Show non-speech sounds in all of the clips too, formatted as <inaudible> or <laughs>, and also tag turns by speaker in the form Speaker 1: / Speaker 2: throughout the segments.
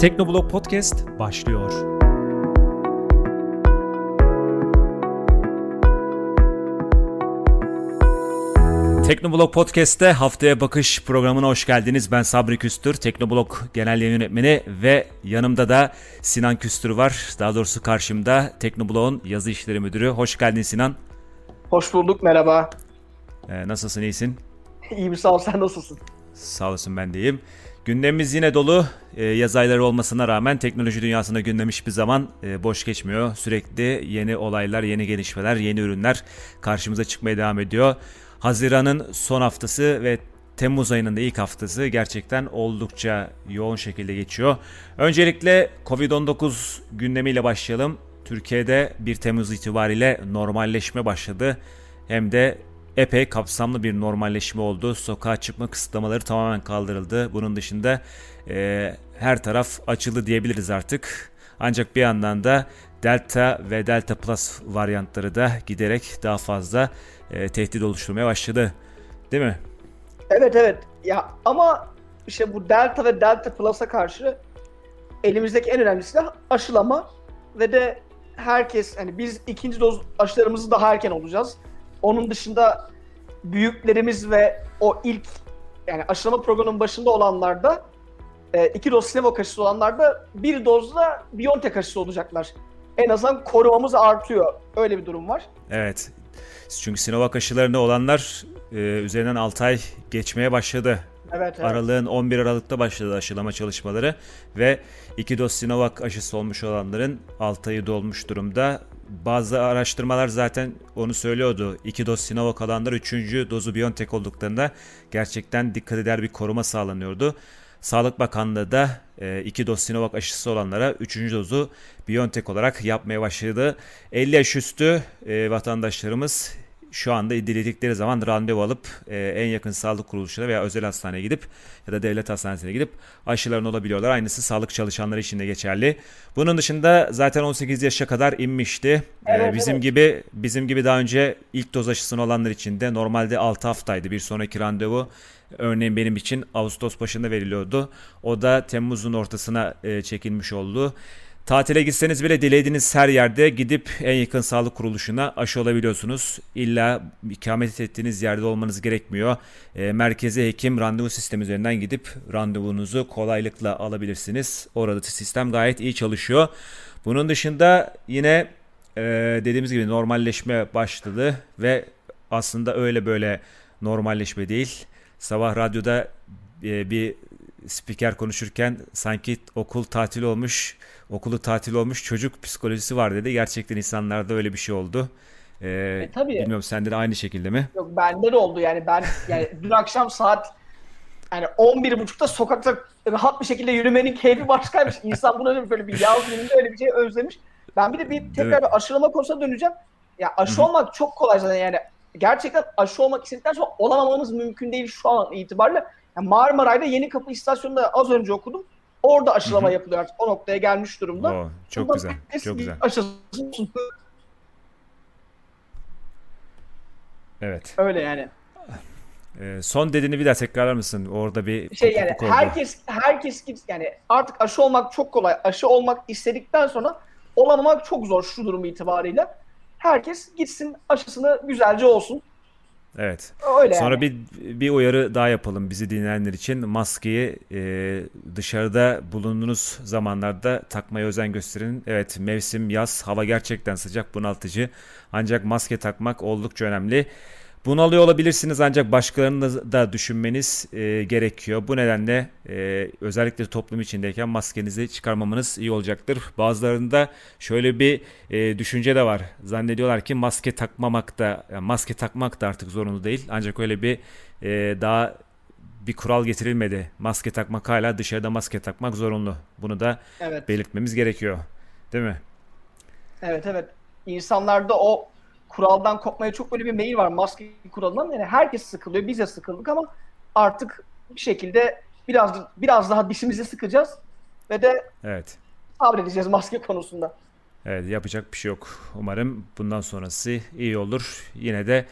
Speaker 1: Teknoblog Podcast başlıyor. Teknoblog Podcast'te haftaya bakış programına hoş geldiniz. Ben Sabri Küstür, Teknoblog Genel Yayın Yönetmeni ve yanımda da Sinan Küstür var. Daha doğrusu karşımda Teknoblog'un yazı işleri müdürü. Hoş geldin Sinan.
Speaker 2: Hoş bulduk, merhaba.
Speaker 1: Ee, nasılsın, iyisin?
Speaker 2: İyiyim sağ ol, sen nasılsın?
Speaker 1: Sağ olasın, ben de iyiyim. Gündemimiz yine dolu. E, yaz ayları olmasına rağmen teknoloji dünyasında gündem hiçbir zaman e, boş geçmiyor. Sürekli yeni olaylar, yeni gelişmeler, yeni ürünler karşımıza çıkmaya devam ediyor. Haziran'ın son haftası ve Temmuz ayının da ilk haftası gerçekten oldukça yoğun şekilde geçiyor. Öncelikle Covid-19 gündemiyle başlayalım. Türkiye'de 1 Temmuz itibariyle normalleşme başladı. Hem de epey kapsamlı bir normalleşme oldu. Sokağa çıkma kısıtlamaları tamamen kaldırıldı. Bunun dışında e, her taraf açıldı diyebiliriz artık. Ancak bir yandan da Delta ve Delta Plus varyantları da giderek daha fazla e, tehdit oluşturmaya başladı. Değil mi?
Speaker 2: Evet evet. Ya ama işte bu Delta ve Delta Plus'a karşı elimizdeki en önemlisi de aşılama ve de herkes hani biz ikinci doz aşılarımızı daha erken olacağız. Onun dışında büyüklerimiz ve o ilk yani aşılama programının başında olanlarda e, iki doz Sinovac aşısı olanlarda bir dozla BioNTech aşısı olacaklar. En azından korumamız artıyor. Öyle bir durum var.
Speaker 1: Evet. Çünkü Sinovac aşılarında olanlar e, üzerinden 6 ay geçmeye başladı.
Speaker 2: Evet, evet.
Speaker 1: Aralığın 11 Aralık'ta başladı aşılama çalışmaları ve iki doz Sinovac aşısı olmuş olanların 6 ayı dolmuş durumda. Bazı araştırmalar zaten onu söylüyordu. İki doz Sinovac alanlar üçüncü dozu BioNTech olduklarında gerçekten dikkat eder bir koruma sağlanıyordu. Sağlık Bakanlığı da e, iki doz Sinovac aşısı olanlara üçüncü dozu BioNTech olarak yapmaya başladı. 50 yaş üstü e, vatandaşlarımız şu anda diledikleri zaman randevu alıp e, en yakın sağlık kuruluşuna veya özel hastaneye gidip ya da devlet hastanesine gidip aşılarını olabiliyorlar. Aynısı sağlık çalışanları için de geçerli. Bunun dışında zaten 18 yaşa kadar inmişti.
Speaker 2: Evet,
Speaker 1: ee, bizim
Speaker 2: evet.
Speaker 1: gibi bizim gibi daha önce ilk doz aşısını olanlar için de normalde 6 haftaydı bir sonraki randevu. Örneğin benim için Ağustos başında veriliyordu. O da Temmuz'un ortasına e, çekilmiş oldu. Tatile gitseniz bile dilediğiniz her yerde gidip en yakın sağlık kuruluşuna aşı olabiliyorsunuz. İlla ikamet ettiğiniz yerde olmanız gerekmiyor. E, merkezi hekim randevu sistemi üzerinden gidip randevunuzu kolaylıkla alabilirsiniz. Orada sistem gayet iyi çalışıyor. Bunun dışında yine e, dediğimiz gibi normalleşme başladı ve aslında öyle böyle normalleşme değil. Sabah radyoda e, bir spiker konuşurken sanki okul tatil olmuş, okulu tatil olmuş çocuk psikolojisi var dedi. Gerçekten insanlarda öyle bir şey oldu. Ee,
Speaker 2: E, tabii.
Speaker 1: Bilmiyorum sende de aynı şekilde mi?
Speaker 2: Yok bende de oldu yani ben yani <laughs> dün akşam saat yani 11.30'da sokakta rahat bir şekilde yürümenin keyfi başkaymış. İnsan bunu öyle böyle bir yaz gününde öyle bir şey özlemiş. Ben bir de bir tekrar bir aşılama konusuna döneceğim. Ya aşı olmak çok kolay zaten yani gerçekten aşı olmak istedikten sonra olamamanız mümkün değil şu an itibariyle. Yani Marmaray'da Yeni Kapı istasyonunda az önce okudum. Orada aşılama yapılıyor artık. O noktaya gelmiş durumda.
Speaker 1: Oo, çok
Speaker 2: Burada
Speaker 1: güzel, çok güzel. Evet.
Speaker 2: öyle yani.
Speaker 1: Ee, son dediğini bir daha tekrarlar mısın? Orada bir
Speaker 2: şey yani
Speaker 1: oldu.
Speaker 2: herkes herkes git yani artık aşı olmak çok kolay. Aşı olmak istedikten sonra olamamak çok zor şu durum itibariyle. Herkes gitsin aşısını güzelce olsun.
Speaker 1: Evet.
Speaker 2: Öyle
Speaker 1: Sonra
Speaker 2: yani.
Speaker 1: bir bir uyarı daha yapalım bizi dinleyenler için. Maskeyi e, dışarıda bulunduğunuz zamanlarda takmaya özen gösterin. Evet mevsim yaz, hava gerçekten sıcak, bunaltıcı. Ancak maske takmak oldukça önemli. Bunalıyor olabilirsiniz ancak başkalarını da düşünmeniz e, gerekiyor. Bu nedenle e, özellikle toplum içindeyken maskenizi çıkarmamanız iyi olacaktır. Bazılarında şöyle bir e, düşünce de var. Zannediyorlar ki maske takmamak da yani maske takmak da artık zorunlu değil. Ancak öyle bir e, daha bir kural getirilmedi. Maske takmak hala dışarıda maske takmak zorunlu. Bunu da
Speaker 2: Evet.
Speaker 1: belirtmemiz gerekiyor. Değil mi?
Speaker 2: Evet evet. İnsanlarda o kuraldan kopmaya çok böyle bir meyil var maske kuralından. Yani herkes sıkılıyor. Biz de sıkıldık ama artık bir şekilde biraz biraz daha dişimizi sıkacağız ve de
Speaker 1: Evet.
Speaker 2: sabredeceğiz maske konusunda.
Speaker 1: Evet yapacak bir şey yok. Umarım bundan sonrası iyi olur. Yine de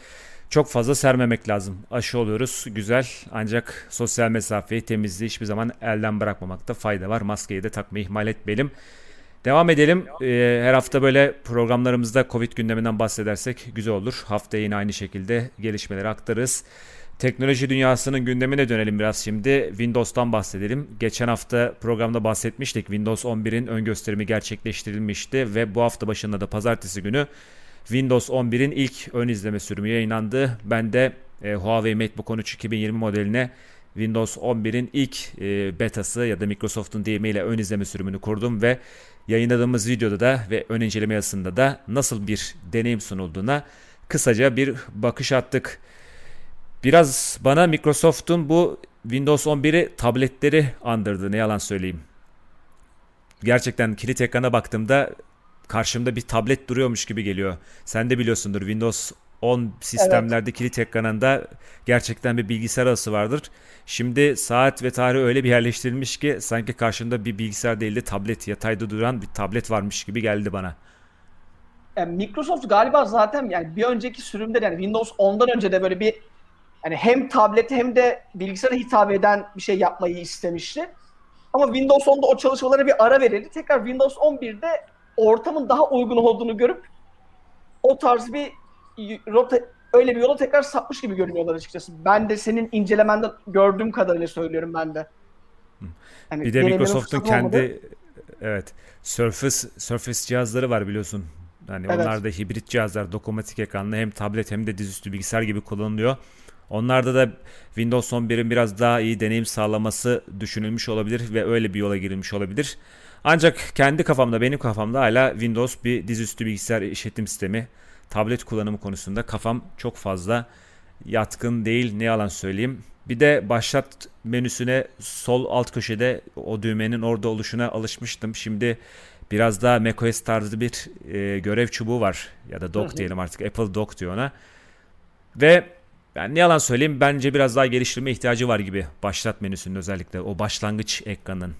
Speaker 1: çok fazla sermemek lazım. Aşı oluyoruz güzel ancak sosyal mesafeyi temizliği hiçbir zaman elden bırakmamakta fayda var. Maskeyi de takmayı ihmal etmeyelim. Devam edelim. Ee, her hafta böyle programlarımızda Covid gündeminden bahsedersek güzel olur. Haftaya yine aynı şekilde gelişmeleri aktarırız. Teknoloji dünyasının gündemine dönelim biraz şimdi. Windows'tan bahsedelim. Geçen hafta programda bahsetmiştik. Windows 11'in ön gösterimi gerçekleştirilmişti ve bu hafta başında da pazartesi günü Windows 11'in ilk ön izleme sürümü yayınlandı. Ben de e, Huawei MateBook 13 2020 modeline Windows 11'in ilk e, betası ya da Microsoft'un deyimiyle ön izleme sürümünü kurdum ve yayınladığımız videoda da ve ön inceleme yazısında da nasıl bir deneyim sunulduğuna kısaca bir bakış attık. Biraz bana Microsoft'un bu Windows 11'i tabletleri andırdı ne yalan söyleyeyim. Gerçekten kilit ekrana baktığımda karşımda bir tablet duruyormuş gibi geliyor. Sen de biliyorsundur Windows 10 sistemlerde evet. kilit ekranında gerçekten bir bilgisayar arası vardır. Şimdi saat ve tarih öyle bir yerleştirilmiş ki sanki karşımda bir bilgisayar değil de tablet yatayda duran bir tablet varmış gibi geldi bana.
Speaker 2: Yani Microsoft galiba zaten yani bir önceki sürümde yani Windows 10'dan önce de böyle bir yani hem tablete hem de bilgisayara hitap eden bir şey yapmayı istemişti. Ama Windows 10'da o çalışmalara bir ara verildi. Tekrar Windows 11'de ortamın daha uygun olduğunu görüp o tarz bir rota öyle bir yola tekrar sapmış gibi görünüyorlar açıkçası. Ben de senin incelemenden gördüğüm kadarıyla söylüyorum ben de.
Speaker 1: Yani bir de Microsoft'un kendi olmadı. evet Surface Surface cihazları var biliyorsun. Yani evet. onlar da hibrit cihazlar, dokunmatik ekranlı hem tablet hem de dizüstü bilgisayar gibi kullanılıyor. Onlarda da Windows 11'in biraz daha iyi deneyim sağlaması düşünülmüş olabilir ve öyle bir yola girilmiş olabilir. Ancak kendi kafamda, benim kafamda hala Windows bir dizüstü bilgisayar işletim sistemi, tablet kullanımı konusunda kafam çok fazla yatkın değil ne yalan söyleyeyim. Bir de başlat menüsüne sol alt köşede o düğmenin orada oluşuna alışmıştım. Şimdi biraz daha macOS tarzı bir e, görev çubuğu var ya da dock diyelim artık Apple Dock diyor ona. Ve yani ne yalan söyleyeyim bence biraz daha geliştirme ihtiyacı var gibi başlat menüsünün özellikle o başlangıç ekranın.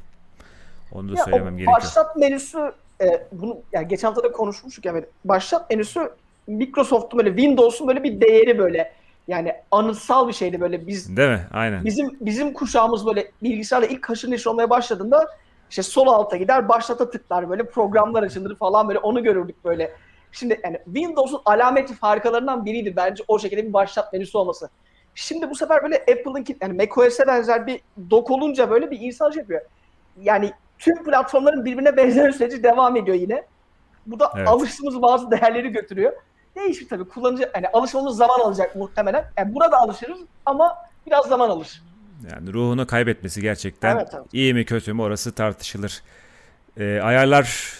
Speaker 1: Onu da ya söylemem gerekiyor.
Speaker 2: Başlat menüsü e, bunu yani geçen hafta da konuşmuştuk yani başlat menüsü Microsoft'un böyle Windows'un böyle bir değeri böyle yani anıtsal bir şeydi böyle biz
Speaker 1: Değil mi? Aynen.
Speaker 2: Bizim bizim kuşağımız böyle bilgisayarla ilk haşır neşir olmaya başladığında işte sol alta gider başlata tıklar böyle programlar açılır falan böyle onu görürdük böyle. Şimdi yani Windows'un alameti farkalarından biriydi bence o şekilde bir başlat menüsü olması. Şimdi bu sefer böyle Apple'ın yani macOS'e benzer bir dok olunca böyle bir insan şey yapıyor. Yani tüm platformların birbirine benzer süreci devam ediyor yine. Bu da evet. alıştığımız bazı değerleri götürüyor. Değişir tabii. Kullanıcı yani alışmamız zaman alacak muhtemelen. Yani burada alışırız ama biraz zaman alır.
Speaker 1: Yani ruhunu kaybetmesi gerçekten evet, evet. iyi mi kötü mü orası tartışılır. Ee, ayarlar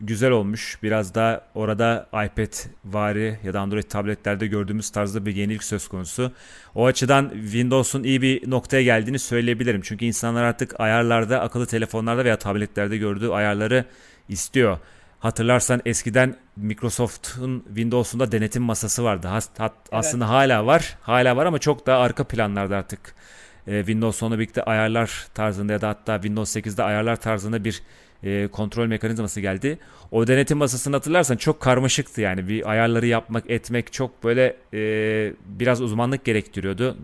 Speaker 1: güzel olmuş. Biraz da orada iPad vari ya da Android tabletlerde gördüğümüz tarzda bir yenilik söz konusu. O açıdan Windows'un iyi bir noktaya geldiğini söyleyebilirim. Çünkü insanlar artık ayarlarda, akıllı telefonlarda veya tabletlerde gördüğü ayarları istiyor. Hatırlarsan eskiden Microsoft'un Windows'unda denetim masası vardı. Hat, hat, evet. Aslında hala var. Hala var ama çok daha arka planlarda artık. Ee, Windows 10'la birlikte ayarlar tarzında ya da hatta Windows 8'de ayarlar tarzında bir e, kontrol mekanizması geldi. O denetim masasını hatırlarsan çok karmaşıktı yani bir ayarları yapmak etmek çok böyle e, biraz uzmanlık gerektiriyordu.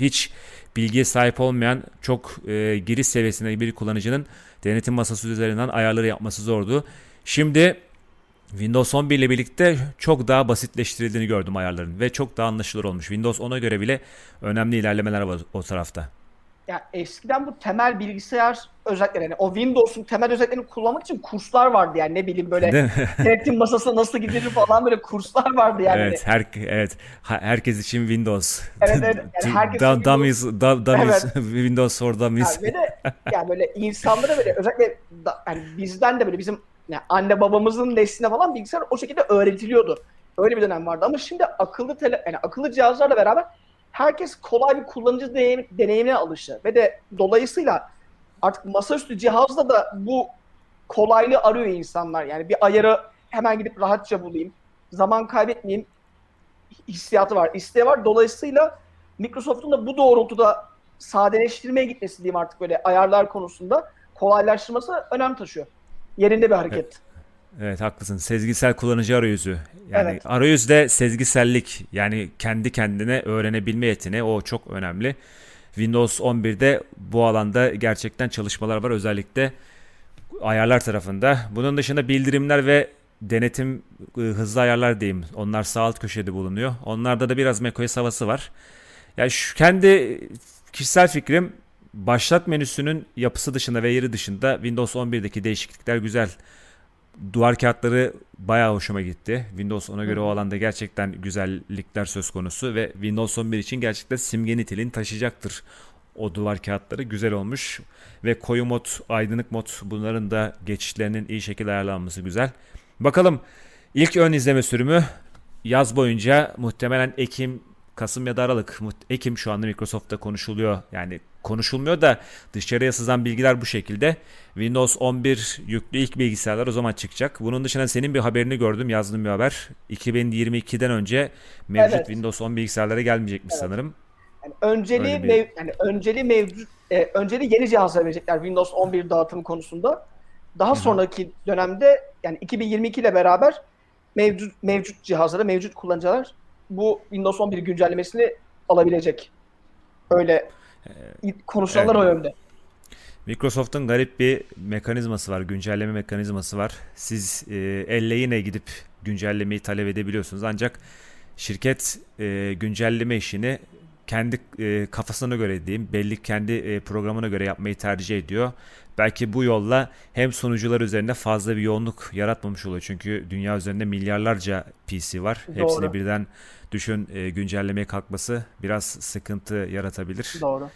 Speaker 1: Hiç bilgiye sahip olmayan çok e, giriş seviyesinde bir kullanıcının denetim masası üzerinden ayarları yapması zordu. Şimdi Windows 11 ile birlikte çok daha basitleştirildiğini gördüm ayarların ve çok daha anlaşılır olmuş. Windows 10'a göre bile önemli ilerlemeler var o tarafta
Speaker 2: ya eskiden bu temel bilgisayar özellikleri yani o Windows'un temel özelliklerini kullanmak için kurslar vardı yani ne bileyim böyle denetim <laughs> masasına nasıl gidilir falan böyle kurslar vardı yani.
Speaker 1: Evet, her evet herkes için Windows.
Speaker 2: Evet, evet. Yani <laughs> herkes da,
Speaker 1: için dummies, da, dummies evet. <laughs> Windows for dummies.
Speaker 2: Yani, böyle, yani böyle insanlara böyle özellikle da, yani bizden de böyle bizim yani anne babamızın nesline falan bilgisayar o şekilde öğretiliyordu. Öyle bir dönem vardı ama şimdi akıllı tele, yani akıllı cihazlarla beraber herkes kolay bir kullanıcı deneyim, deneyimine alıştı. Ve de dolayısıyla artık masaüstü cihazda da bu kolaylığı arıyor insanlar. Yani bir ayarı hemen gidip rahatça bulayım. Zaman kaybetmeyeyim hissiyatı var, isteği var. Dolayısıyla Microsoft'un da bu doğrultuda sadeleştirmeye gitmesi diyeyim artık böyle ayarlar konusunda kolaylaştırması önem taşıyor. Yerinde bir hareket. Evet.
Speaker 1: Evet haklısın. Sezgisel kullanıcı arayüzü. Yani
Speaker 2: Evet.
Speaker 1: arayüzde sezgisellik yani kendi kendine öğrenebilme yeteneği o çok önemli. Windows 11'de bu alanda gerçekten çalışmalar var özellikle ayarlar tarafında. Bunun dışında bildirimler ve denetim e, hızlı ayarlar diyeyim. Onlar sağ alt köşede bulunuyor. Onlarda da biraz macOS havası var. Yani şu kendi kişisel fikrim başlat menüsünün yapısı dışında ve yeri dışında Windows 11'deki değişiklikler güzel. Duvar kağıtları bayağı hoşuma gitti. Windows ona göre o alanda gerçekten güzellikler söz konusu ve Windows 11 için gerçekten simge niteliğini taşıyacaktır. O duvar kağıtları güzel olmuş ve koyu mod, aydınlık mod bunların da geçişlerinin iyi şekilde ayarlanması güzel. Bakalım ilk ön izleme sürümü yaz boyunca muhtemelen Ekim, Kasım ya da Aralık. Ekim şu anda Microsoft'ta konuşuluyor. Yani konuşulmuyor da dışarıya sızan bilgiler bu şekilde. Windows 11 yüklü ilk bilgisayarlar o zaman çıkacak. Bunun dışında senin bir haberini gördüm, yazdığın bir haber. 2022'den önce mevcut
Speaker 2: Evet.
Speaker 1: Windows 10 bilgisayarlara gelmeyecekmiş sanırım.
Speaker 2: Yani önceliği
Speaker 1: Öyle bir-
Speaker 2: mev, yani önceliği mevcut e, önceliği yeni cihazlara verecekler Windows 11 dağıtımı konusunda. Daha sonraki dönemde yani 2022 ile beraber mevcut mevcut cihazlara, mevcut kullanıcılar bu Windows 11 güncellemesini alabilecek. Öyle konuşulanlar
Speaker 1: evet.
Speaker 2: o yönde.
Speaker 1: Microsoft'un garip bir mekanizması var, güncelleme mekanizması var. Siz e, elle yine gidip güncellemeyi talep edebiliyorsunuz. Ancak şirket e, güncelleme işini kendi e, kafasına göre diyeyim, belli kendi e, programına göre yapmayı tercih ediyor. Belki bu yolla hem sunucular üzerinde fazla bir yoğunluk yaratmamış oluyor. Çünkü dünya üzerinde milyarlarca PC var.
Speaker 2: Doğru.
Speaker 1: Hepsini birden düşün e, güncellemeye kalkması biraz sıkıntı yaratabilir.
Speaker 2: Doğru.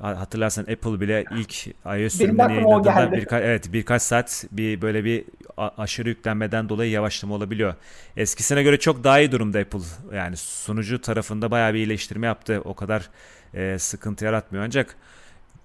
Speaker 1: Ha- Hatırlarsan Apple bile ilk iOS sürümünü yayınladığında birkaç evet birkaç saat bir böyle bir aşırı yüklenmeden dolayı yavaşlama olabiliyor. Eskisine göre çok daha iyi durumda Apple. Yani sunucu tarafında bayağı bir iyileştirme yaptı. O kadar e, sıkıntı yaratmıyor ancak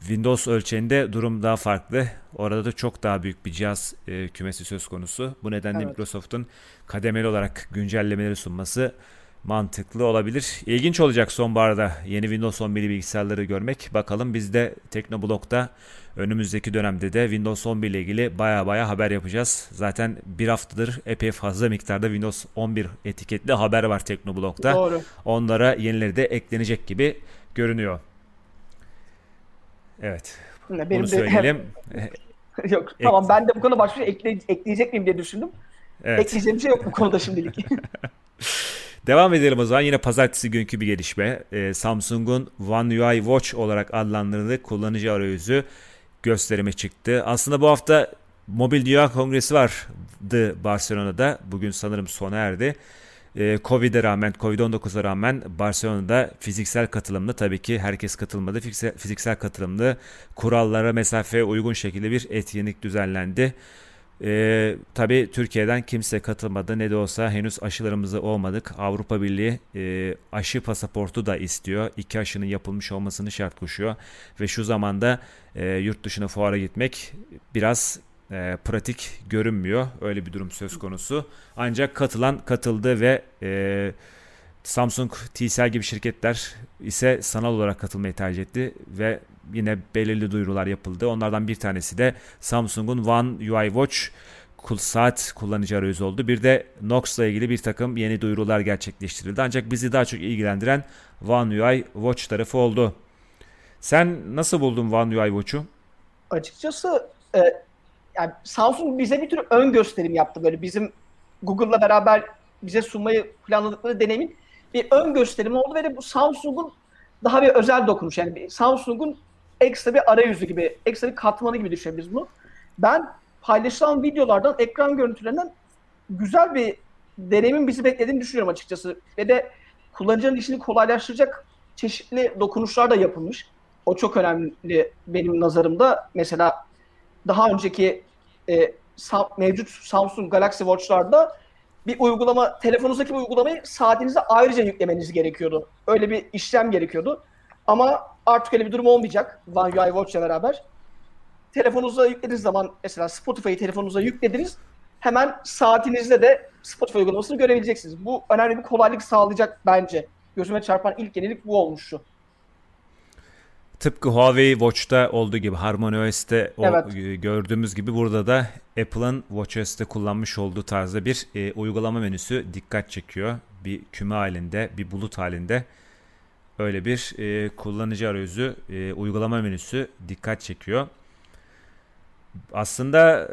Speaker 1: Windows ölçeğinde durum daha farklı. Orada da çok daha büyük bir cihaz e, kümesi söz konusu. Bu nedenle
Speaker 2: Evet.
Speaker 1: Microsoft'un kademeli olarak güncellemeleri sunması mantıklı olabilir. İlginç olacak sonbaharda yeni Windows 11 bilgisayarları görmek. Bakalım biz de Teknoblog'da önümüzdeki dönemde de Windows 11 ile ilgili baya baya haber yapacağız. Zaten bir haftadır epey fazla miktarda Windows 11 etiketli haber var Teknoblog'da.
Speaker 2: Doğru.
Speaker 1: Onlara yenileri de eklenecek gibi görünüyor. Evet.
Speaker 2: Benim
Speaker 1: Bunu
Speaker 2: de-
Speaker 1: söyleyelim. <laughs>
Speaker 2: Yok tamam ben de bu konuda başka şey ekle, ekleyecek miyim diye düşündüm.
Speaker 1: Evet.
Speaker 2: Ekleyeceğim şey yok bu konuda şimdilik. <laughs>
Speaker 1: Devam edelim o zaman. Yine pazartesi günkü bir gelişme. Ee, Samsung'un One UI Watch olarak adlandırıldığı kullanıcı arayüzü gösterime çıktı. Aslında bu hafta Mobil Dünya Kongresi vardı Barcelona'da. Bugün sanırım sona erdi. Ee, Covid'e rağmen, Covid-19'a rağmen Barcelona'da fiziksel katılımlı tabii ki herkes katılmadı. Fiziksel, katılımlı kurallara mesafeye uygun şekilde bir etkinlik düzenlendi. Ee, tabii Türkiye'den kimse katılmadı. Ne de olsa henüz aşılarımızı olmadık. Avrupa Birliği e, aşı pasaportu da istiyor. İki aşının yapılmış olmasını şart koşuyor. Ve şu zamanda e, yurt dışına fuara gitmek biraz e, pratik görünmüyor. Öyle bir durum söz konusu. Ancak katılan katıldı ve e, Samsung, TCL gibi şirketler ise sanal olarak katılmayı tercih etti ve yine belirli duyurular yapıldı. Onlardan bir tanesi de Samsung'un One UI Watch saat kullanıcı arayüzü oldu. Bir de Knox'la ilgili bir takım yeni duyurular gerçekleştirildi. Ancak bizi daha çok ilgilendiren One UI Watch tarafı oldu. Sen nasıl buldun One UI Watch'u?
Speaker 2: Açıkçası e, yani Samsung bize bir tür ön gösterim yaptı böyle bizim Google'la beraber bize sunmayı planladıkları deneyimin bir ön gösterimi oldu ve de bu Samsung'un daha bir özel dokunuş yani Samsung'un ekstra bir arayüzü gibi, ekstra bir katmanı gibi düşünebiliriz bunu. Ben paylaşılan videolardan, ekran görüntülerinden güzel bir deneyimin bizi beklediğini düşünüyorum açıkçası. Ve de kullanıcının işini kolaylaştıracak çeşitli dokunuşlar da yapılmış. O çok önemli benim nazarımda. Mesela daha önceki e, Sa- mevcut Samsung Galaxy Watch'larda bir uygulama, telefonunuzdaki bir uygulamayı saatinize ayrıca yüklemeniz gerekiyordu. Öyle bir işlem gerekiyordu. Ama artık öyle bir durum olmayacak One UI Watch'la beraber. Telefonunuza yüklediğiniz zaman mesela Spotify'ı telefonunuza yüklediniz. Hemen saatinizde de Spotify uygulamasını görebileceksiniz. Bu önemli bir kolaylık sağlayacak bence. Gözüme çarpan ilk yenilik bu olmuştu.
Speaker 1: Tıpkı Huawei Watch'ta olduğu gibi HarmonyOS'te
Speaker 2: Evet.
Speaker 1: gördüğümüz gibi burada da Apple'ın WatchOS'te kullanmış olduğu tarzda bir e, uygulama menüsü dikkat çekiyor. Bir küme halinde, bir bulut halinde öyle bir e, kullanıcı arayüzü, e, uygulama menüsü dikkat çekiyor. Aslında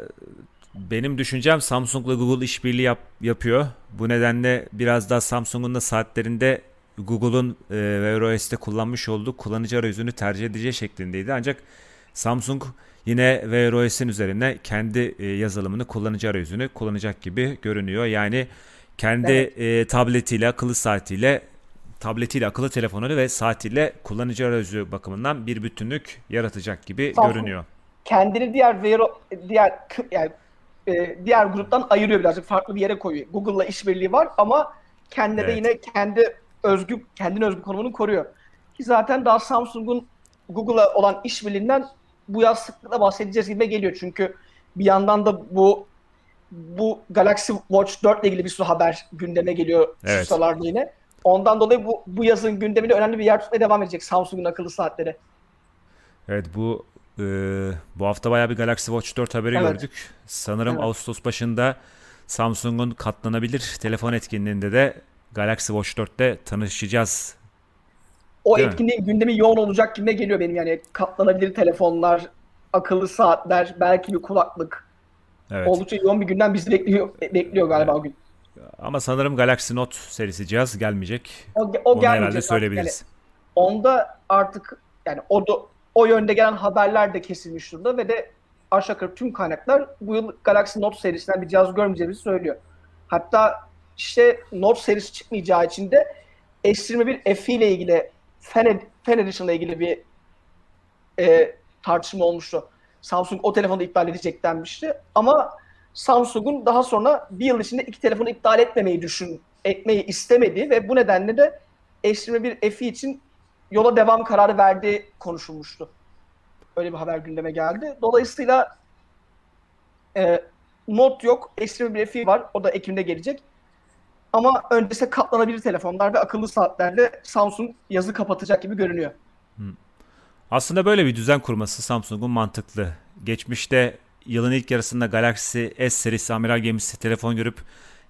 Speaker 1: benim düşüncem Samsung'la Google işbirliği yap, yapıyor. Bu nedenle biraz daha Samsung'un da saatlerinde Google'un e, Wear OS'te kullanmış olduğu kullanıcı arayüzünü tercih edeceği şeklindeydi. Ancak Samsung yine Wear OS'in üzerine kendi e, yazılımını, kullanıcı arayüzünü kullanacak gibi görünüyor. Yani kendi e, tabletiyle, akıllı saatiyle, tabletiyle, akıllı telefonuyla ve saatiyle kullanıcı arayüzü bakımından bir bütünlük yaratacak gibi
Speaker 2: Samsung-
Speaker 1: görünüyor.
Speaker 2: Kendini diğer Vero, diğer yani e, diğer gruptan ayırıyor birazcık farklı bir yere koyuyor. Google'la işbirliği var ama kendine de
Speaker 1: Evet.
Speaker 2: yine kendi özgü kendine özgü konumunu koruyor. Ki zaten daha Samsung'un Google'la olan işbirliğinden bu yaz sıklıkla bahsedeceğiz gibi geliyor. Çünkü bir yandan da bu bu Galaxy Watch 4 ile ilgili bir sürü haber gündeme geliyor
Speaker 1: Evet.
Speaker 2: sıralarda yine. Ondan dolayı bu, bu yazın gündeminde önemli bir yer tutmaya devam edecek Samsung'un akıllı saatleri.
Speaker 1: Evet bu e, bu hafta bayağı bir Galaxy Watch 4 haberi
Speaker 2: Evet.
Speaker 1: gördük. Sanırım
Speaker 2: Evet.
Speaker 1: Ağustos başında Samsung'un katlanabilir telefon etkinliğinde de Galaxy Watch 4'te tanışacağız.
Speaker 2: O
Speaker 1: Değil mi?
Speaker 2: etkinliğin gündemi yoğun olacak gibi geliyor benim yani katlanabilir telefonlar, akıllı saatler, belki bir kulaklık.
Speaker 1: Evet.
Speaker 2: Oldukça yoğun bir gündem bizi bekliyor bekliyor galiba o gün.
Speaker 1: Ama sanırım Galaxy Note serisi cihaz gelmeyecek.
Speaker 2: O, o
Speaker 1: Onu herhalde söyleyebiliriz.
Speaker 2: Yani onda artık yani o da, o yönde gelen haberler de kesilmiş durumda ve de aşağı yukarı tüm kaynaklar bu yıl Galaxy Note serisinden bir cihaz görmeyeceğimizi söylüyor. Hatta işte Note serisi çıkmayacağı için de S21 FE ile ilgili Fan, Fan Edition ile ilgili bir e, tartışma olmuştu. Samsung o telefonu iptal edecek denmişti. Ama Samsung'un daha sonra bir yıl içinde iki telefonu iptal etmemeyi düşün, etmeyi istemediği ve bu nedenle de S21 FE için yola devam kararı verdiği konuşulmuştu. Öyle bir haber gündeme geldi. Dolayısıyla e, Note yok, S21 FE var. O da Ekim'de gelecek. Ama öncesinde katlanabilir telefonlar ve akıllı saatlerle Samsung yazı kapatacak gibi görünüyor.
Speaker 1: Aslında böyle bir düzen kurması Samsung'un mantıklı. Geçmişte yılın ilk yarısında Galaxy S serisi amiral gemisi telefon görüp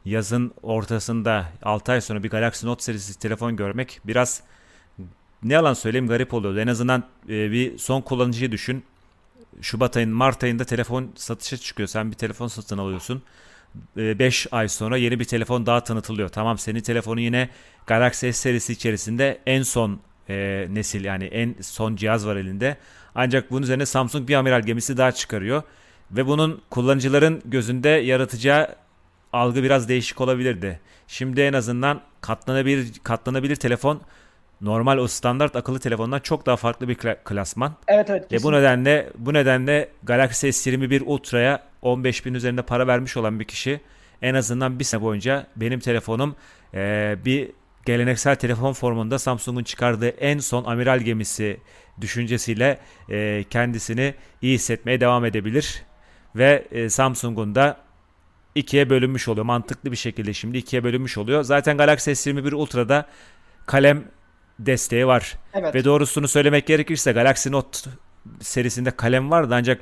Speaker 1: yazın ortasında 6 ay sonra bir Galaxy Note serisi telefon görmek biraz ne yalan söyleyeyim garip oluyordu. En azından e, bir son kullanıcıyı düşün. Şubat ayın Mart ayında telefon satışa çıkıyor. Sen bir telefon satın alıyorsun. 5 ay sonra yeni bir telefon daha tanıtılıyor. Tamam senin telefonun yine Galaxy S serisi içerisinde en son e, nesil yani en son cihaz var elinde. Ancak bunun üzerine Samsung bir amiral gemisi daha çıkarıyor. Ve bunun kullanıcıların gözünde yaratacağı algı biraz değişik olabilirdi. Şimdi en azından katlanabilir katlanabilir telefon normal o standart akıllı telefondan çok daha farklı bir kla- klasman.
Speaker 2: Evet evet.
Speaker 1: Ve bu
Speaker 2: kesinlikle.
Speaker 1: nedenle bu nedenle Galaxy S21 Ultra'ya 15 bin üzerinde para vermiş olan bir kişi en azından bir sene boyunca benim telefonum eee, bir geleneksel telefon formunda Samsung'un çıkardığı en son amiral gemisi düşüncesiyle eee, kendisini iyi hissetmeye devam edebilir. Ve eee, Samsung'un da ikiye bölünmüş oluyor. Mantıklı bir şekilde şimdi ikiye bölünmüş oluyor. Zaten Galaxy S21 Ultra'da kalem desteği var.
Speaker 2: Evet.
Speaker 1: Ve doğrusunu söylemek gerekirse Galaxy Note serisinde kalem vardı ancak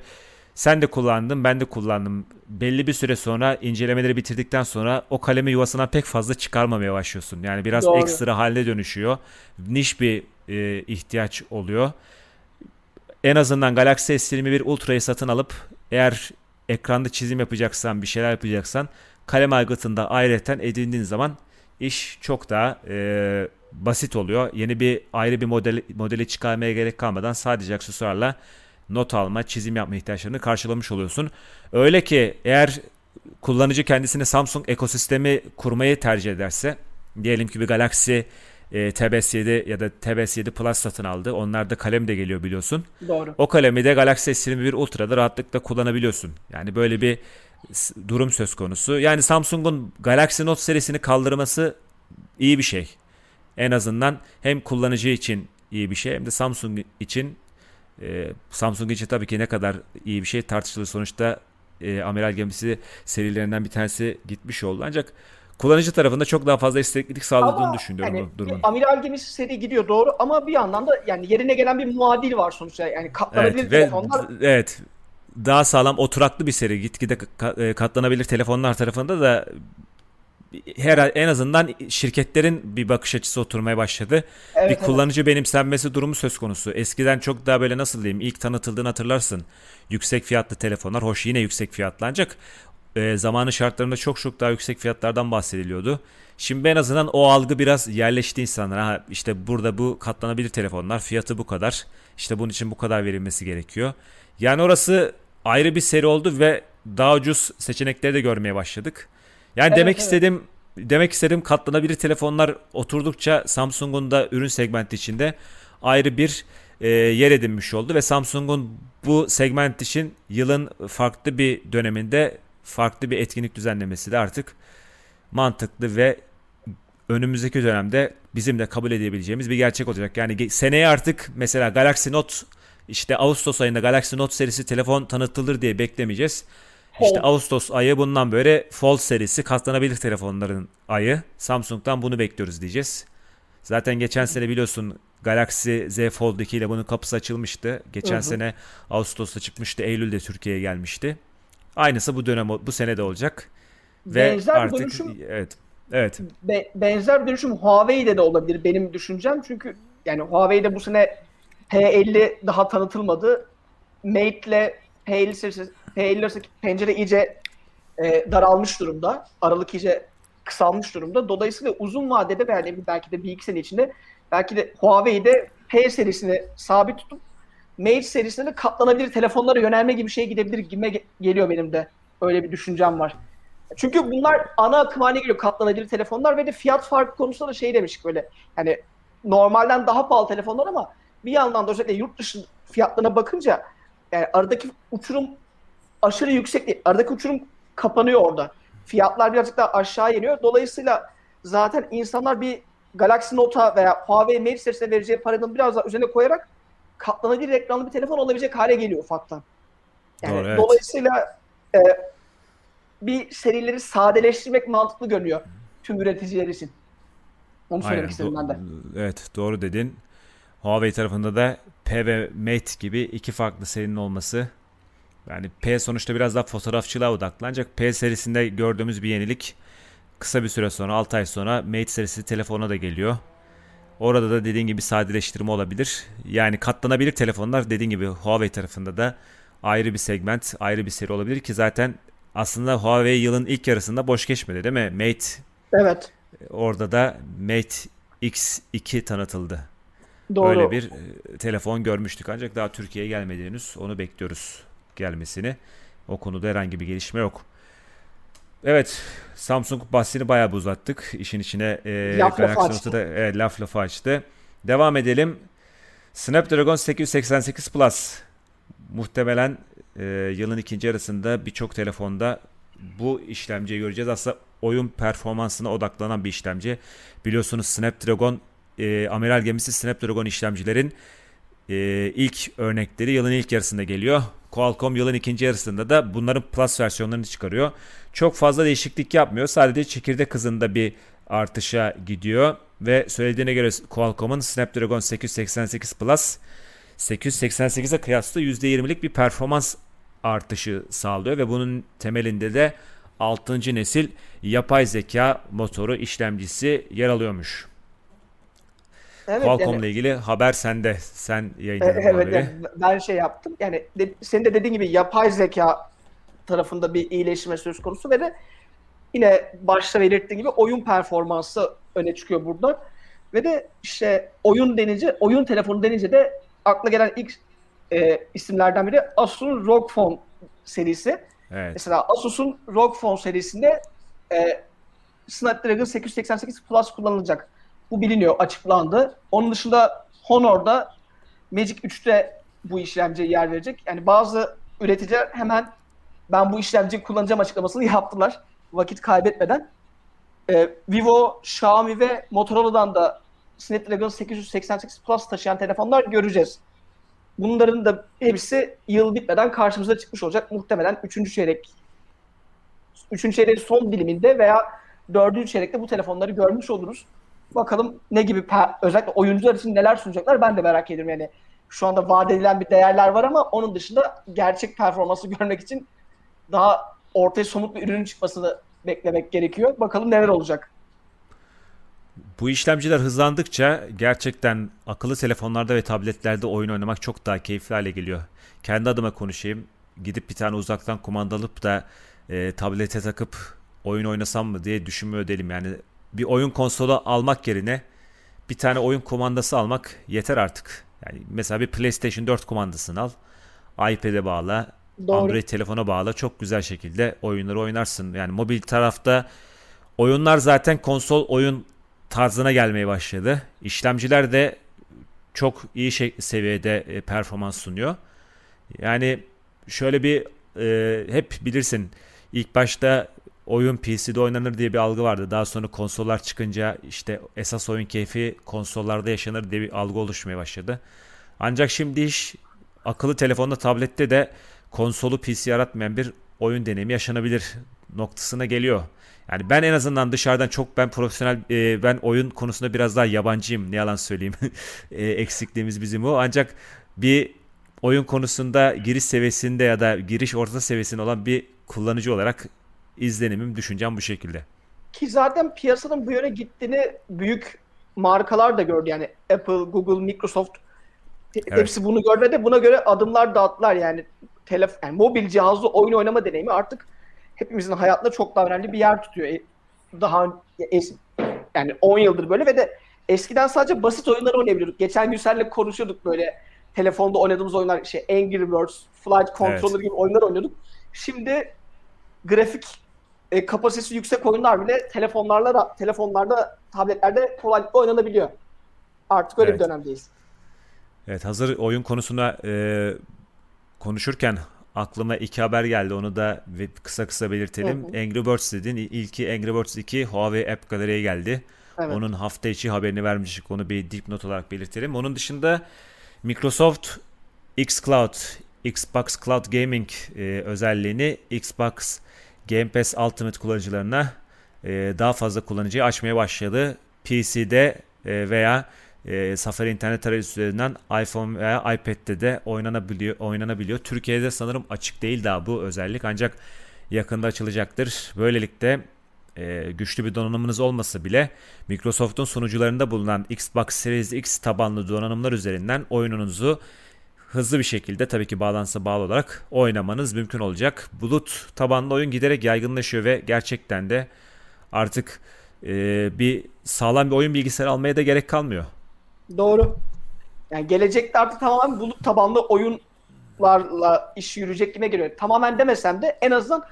Speaker 1: sen de kullandın, ben de kullandım. Belli bir süre sonra incelemeleri bitirdikten sonra o kalemi yuvasına pek fazla çıkarmamaya başlıyorsun. Yani biraz
Speaker 2: Doğru.
Speaker 1: ekstra haline dönüşüyor. Niş bir e, ihtiyaç oluyor. En azından Galaxy S21 Ultra'yı satın alıp eğer ekranda çizim yapacaksan, bir şeyler yapacaksan kalem aygıtında ayrıyeten edindiğin zaman iş çok daha e, basit oluyor. Yeni bir ayrı bir modeli, modeli çıkarmaya gerek kalmadan sadece aksesuarla not alma, çizim yapma ihtiyaçlarını karşılamış oluyorsun. Öyle ki eğer kullanıcı kendisine Samsung ekosistemi kurmayı tercih ederse diyelim ki bir Galaxy e, TBS7 ya da TBS7 Plus satın aldı. Onlarda kalem de geliyor biliyorsun.
Speaker 2: Doğru.
Speaker 1: O kalemi de Galaxy S21 Ultra'da rahatlıkla kullanabiliyorsun. Yani böyle bir durum söz konusu. Yani Samsung'un Galaxy Note serisini kaldırması iyi bir şey. En azından hem kullanıcı için iyi bir şey hem de Samsung için e, Samsung için tabii ki ne kadar iyi bir şey tartışılır. Sonuçta e, amiral gemisi serilerinden bir tanesi gitmiş oldu. Ancak kullanıcı tarafında çok daha fazla esneklik sağladığını
Speaker 2: Ama
Speaker 1: düşünüyorum
Speaker 2: hani
Speaker 1: bu durumun.
Speaker 2: amiral gemisi seri gidiyor doğru ama bir yandan da yani yerine gelen bir muadil var sonuçta. Yani katlanabilir
Speaker 1: Evet ve
Speaker 2: telefonlar
Speaker 1: evet daha sağlam oturaklı bir seri gitgide e, katlanabilir telefonlar tarafında da her en azından şirketlerin bir bakış açısı oturmaya başladı.
Speaker 2: evet,
Speaker 1: bir
Speaker 2: evet.
Speaker 1: kullanıcı benimsenmesi durumu söz konusu. Eskiden çok daha böyle nasıl diyeyim ilk tanıtıldığını hatırlarsın. Yüksek fiyatlı telefonlar hoş yine yüksek fiyatlı ancak e, zamanı şartlarında çok çok daha yüksek fiyatlardan bahsediliyordu. Şimdi en azından o algı biraz yerleşti insanlara. Ha, işte burada bu katlanabilir telefonlar fiyatı bu kadar. İşte bunun için bu kadar verilmesi gerekiyor. Yani orası ayrı bir seri oldu ve daha ucuz seçenekleri de görmeye başladık. Yani
Speaker 2: Evet,
Speaker 1: demek
Speaker 2: evet.
Speaker 1: istedim demek istedim katlanabilir telefonlar oturdukça Samsung'un da ürün segmenti içinde ayrı bir e, yer edinmiş oldu ve Samsung'un bu segment için yılın farklı bir döneminde farklı bir etkinlik düzenlemesi de artık mantıklı ve önümüzdeki dönemde bizim de kabul edebileceğimiz bir gerçek olacak. Yani seneye artık mesela Galaxy Note işte Ağustos ayında Galaxy Note serisi telefon tanıtılır diye beklemeyeceğiz. İşte. Ağustos ayı bundan böyle Fold serisi katlanabilir telefonların ayı. Samsung'dan bunu bekliyoruz diyeceğiz. Zaten geçen sene biliyorsun Galaxy Z Fold 2 ile bunun kapısı açılmıştı. Geçen
Speaker 2: Hı hı.
Speaker 1: sene Ağustos'ta çıkmıştı. Eylül'de Türkiye'ye gelmişti. Aynısı bu dönem bu sene de olacak. Ve
Speaker 2: Benzer
Speaker 1: artık
Speaker 2: dönüşüm
Speaker 1: evet. Evet.
Speaker 2: Be- benzer bir dönüşüm Huawei'de de olabilir benim düşüncem. Çünkü yani Huawei'de bu sene P50 daha tanıtılmadı. Mate'le P50 serisi, P50 arasındaki pencere iyice e, daralmış durumda. Aralık iyice kısalmış durumda. Dolayısıyla uzun vadede yani belki de bir iki sene içinde belki de Huawei'de P serisini sabit tutup Mate serisine de katlanabilir telefonlara yönelme gibi şey gidebilir gibi ge- geliyor benim de. Öyle bir düşüncem var. Çünkü bunlar ana akım haline geliyor katlanabilir telefonlar ve de fiyat farkı konusunda da şey demiştik böyle. Yani normalden daha pahalı telefonlar ama bir yandan da özellikle yurt dışı fiyatlarına bakınca yani aradaki uçurum aşırı yüksek değil. Aradaki uçurum kapanıyor orada. Fiyatlar birazcık daha aşağı iniyor. Dolayısıyla zaten insanlar bir Galaxy Note'a veya Huawei Mate serisine vereceği paranın biraz daha üzerine koyarak katlanabilir ekranlı bir telefon olabilecek hale geliyor ufaktan. Yani
Speaker 1: Doğru, evet.
Speaker 2: dolayısıyla e, bir serileri sadeleştirmek mantıklı görünüyor tüm üreticiler için. Onu söylemek
Speaker 1: Aynen.
Speaker 2: istedim ben de.
Speaker 1: Evet doğru dedin. Huawei tarafında da P ve Mate gibi iki farklı serinin olması. Yani P sonuçta biraz daha fotoğrafçılığa odaklı. Ancak P serisinde gördüğümüz bir yenilik kısa bir süre sonra 6 ay sonra Mate serisi telefona da geliyor. Orada da dediğin gibi sadeleştirme olabilir. Yani katlanabilir telefonlar dediğin gibi Huawei tarafında da ayrı bir segment, ayrı bir seri olabilir ki zaten aslında Huawei yılın ilk yarısında boş geçmedi değil mi? Mate
Speaker 2: Evet.
Speaker 1: Orada da Mate X2 tanıtıldı.
Speaker 2: Doğru.
Speaker 1: Böyle bir e, telefon görmüştük ancak daha Türkiye'ye gelmedi henüz. Onu bekliyoruz gelmesini. O konuda herhangi bir gelişme yok. Evet, Samsung bahsini bayağı bir uzattık. İşin içine e,
Speaker 2: Laf
Speaker 1: Galaxy da evet, laf lafı açtı. Devam edelim. Snapdragon 888 Plus muhtemelen e, yılın ikinci yarısında birçok telefonda bu işlemciyi göreceğiz. Aslında oyun performansına odaklanan bir işlemci. Biliyorsunuz Snapdragon e, amiral gemisi Snapdragon işlemcilerin e, ilk örnekleri yılın ilk yarısında geliyor. Qualcomm yılın ikinci yarısında da bunların Plus versiyonlarını çıkarıyor. Çok fazla değişiklik yapmıyor. Sadece çekirdek hızında bir artışa gidiyor. Ve söylediğine göre Qualcomm'un Snapdragon 888 Plus 888'e kıyasla %20'lik bir performans artışı sağlıyor ve bunun temelinde de 6. nesil yapay zeka motoru işlemcisi yer alıyormuş.
Speaker 2: Evet,
Speaker 1: Qualcomm'la
Speaker 2: yani-
Speaker 1: ilgili haber sende. Sen
Speaker 2: E,
Speaker 1: yayınladın
Speaker 2: Evet,
Speaker 1: haberi.
Speaker 2: ben şey yaptım. Yani de, senin de dediğin gibi yapay zeka tarafında bir iyileşme söz konusu ve de yine başta belirttiğim gibi oyun performansı öne çıkıyor burada. Ve de işte oyun denince, oyun telefonu denince de akla gelen ilk e, isimlerden biri Asus'un ROG Phone serisi.
Speaker 1: Evet.
Speaker 2: Mesela Asus'un ROG Phone serisinde e, Snapdragon 888 Plus kullanılacak. Bu biliniyor, açıklandı. Onun dışında Honor'da Magic 3'te bu işlemciye yer verecek. Yani bazı üreticiler hemen ben bu işlemciyi kullanacağım açıklamasını <laughs> yaptılar. Vakit kaybetmeden. Ee, Vivo, Xiaomi ve Motorola'dan da Snapdragon 888 Plus taşıyan telefonlar göreceğiz. Bunların da hepsi yıl bitmeden karşımıza çıkmış olacak. Muhtemelen 3. çeyrek 3. çeyreğin son diliminde veya dördüncü çeyrekte bu telefonları görmüş oluruz. Bakalım ne gibi özellikle oyuncular için neler sunacaklar ben de merak ediyorum yani. Şu anda vaat edilen bir değerler var ama onun dışında gerçek performansı <laughs> görmek için daha ortaya somut bir ürünün çıkmasını beklemek gerekiyor. Bakalım neler olacak.
Speaker 1: Bu işlemciler hızlandıkça gerçekten akıllı telefonlarda ve tabletlerde oyun oynamak çok daha keyifli hale geliyor. Kendi adıma konuşayım. Gidip bir tane uzaktan kumandalıp da e, tablete takıp oyun oynasam mı diye düşünmüyor değilim. Yani bir oyun konsolu almak yerine bir tane oyun kumandası almak yeter artık. Yani mesela bir PlayStation 4 kumandasını al. iPad'e bağla. Doğru. Android telefona bağla. Çok güzel şekilde oyunları oynarsın. Yani mobil tarafta oyunlar zaten konsol oyun tarzına gelmeye başladı. İşlemciler de çok iyi şey, seviyede e, performans sunuyor. Yani şöyle bir e, hep bilirsin ilk başta oyun PC'de oynanır diye bir algı vardı. Daha sonra konsollar çıkınca işte esas oyun keyfi konsollarda yaşanır diye bir algı oluşmaya başladı. Ancak şimdi iş akıllı telefonda, tablette de konsolu PC yaratmayan bir oyun deneyimi yaşanabilir noktasına geliyor. Yani ben en azından dışarıdan çok ben profesyonel e, ben oyun konusunda biraz daha yabancıyım ne yalan söyleyeyim. <laughs> e, eksikliğimiz bizim o. Ancak bir oyun konusunda giriş seviyesinde ya da giriş orta seviyesinde olan bir kullanıcı olarak izlenimim, düşüncem bu şekilde.
Speaker 2: Ki zaten piyasanın bu yöne gittiğini büyük markalar da gördü. Yani Apple, Google, Microsoft evet. hepsi bunu gördü de buna göre adımlar dağıttılar. Yani telef yani mobil cihazlı oyun oynama deneyimi artık hepimizin hayatında çok daha önemli bir yer tutuyor. E, daha es, yani 10 yıldır böyle ve de eskiden sadece basit oyunları oynayabiliyorduk. Geçen gün seninle konuşuyorduk böyle telefonda oynadığımız oyunlar şey Angry Birds, Flight Controller evet. gibi oyunlar oynuyorduk. Şimdi grafik e, kapasitesi yüksek oyunlar bile telefonlarla telefonlarda, tabletlerde kolaylıkla oynanabiliyor. Artık öyle evet. bir dönemdeyiz.
Speaker 1: Evet hazır oyun konusuna e, konuşurken aklıma iki haber geldi. Onu da kısa kısa belirtelim. Hı hı. Angry Birds dedin. İlki Angry Birds 2 Huawei App Gallery'e geldi. Evet. Onun hafta içi haberini vermiştik. Onu bir dipnot olarak belirtelim. Onun dışında Microsoft xCloud, Xbox Cloud Gaming e, özelliğini Xbox Game Pass Ultimate kullanıcılarına e, daha fazla kullanıcıyı açmaya başladı. PC'de e, veya e, Safari internet arayüzü üzerinden iPhone veya iPad'de de oynanabiliyor. oynanabiliyor. Türkiye'de sanırım açık değil daha bu özellik ancak yakında açılacaktır. Böylelikle e, güçlü bir donanımınız olmasa bile Microsoft'un sunucularında bulunan Xbox Series X tabanlı donanımlar üzerinden oyununuzu hızlı bir şekilde tabii ki bağlantısı bağlı olarak oynamanız mümkün olacak. Bulut tabanlı oyun giderek yaygınlaşıyor ve gerçekten de artık e, bir sağlam bir oyun bilgisayarı almaya da gerek kalmıyor.
Speaker 2: Doğru. Yani gelecekte artık tamamen bulut tabanlı oyunlarla iş yürüyecek gibi geliyor. Tamamen demesem de en azından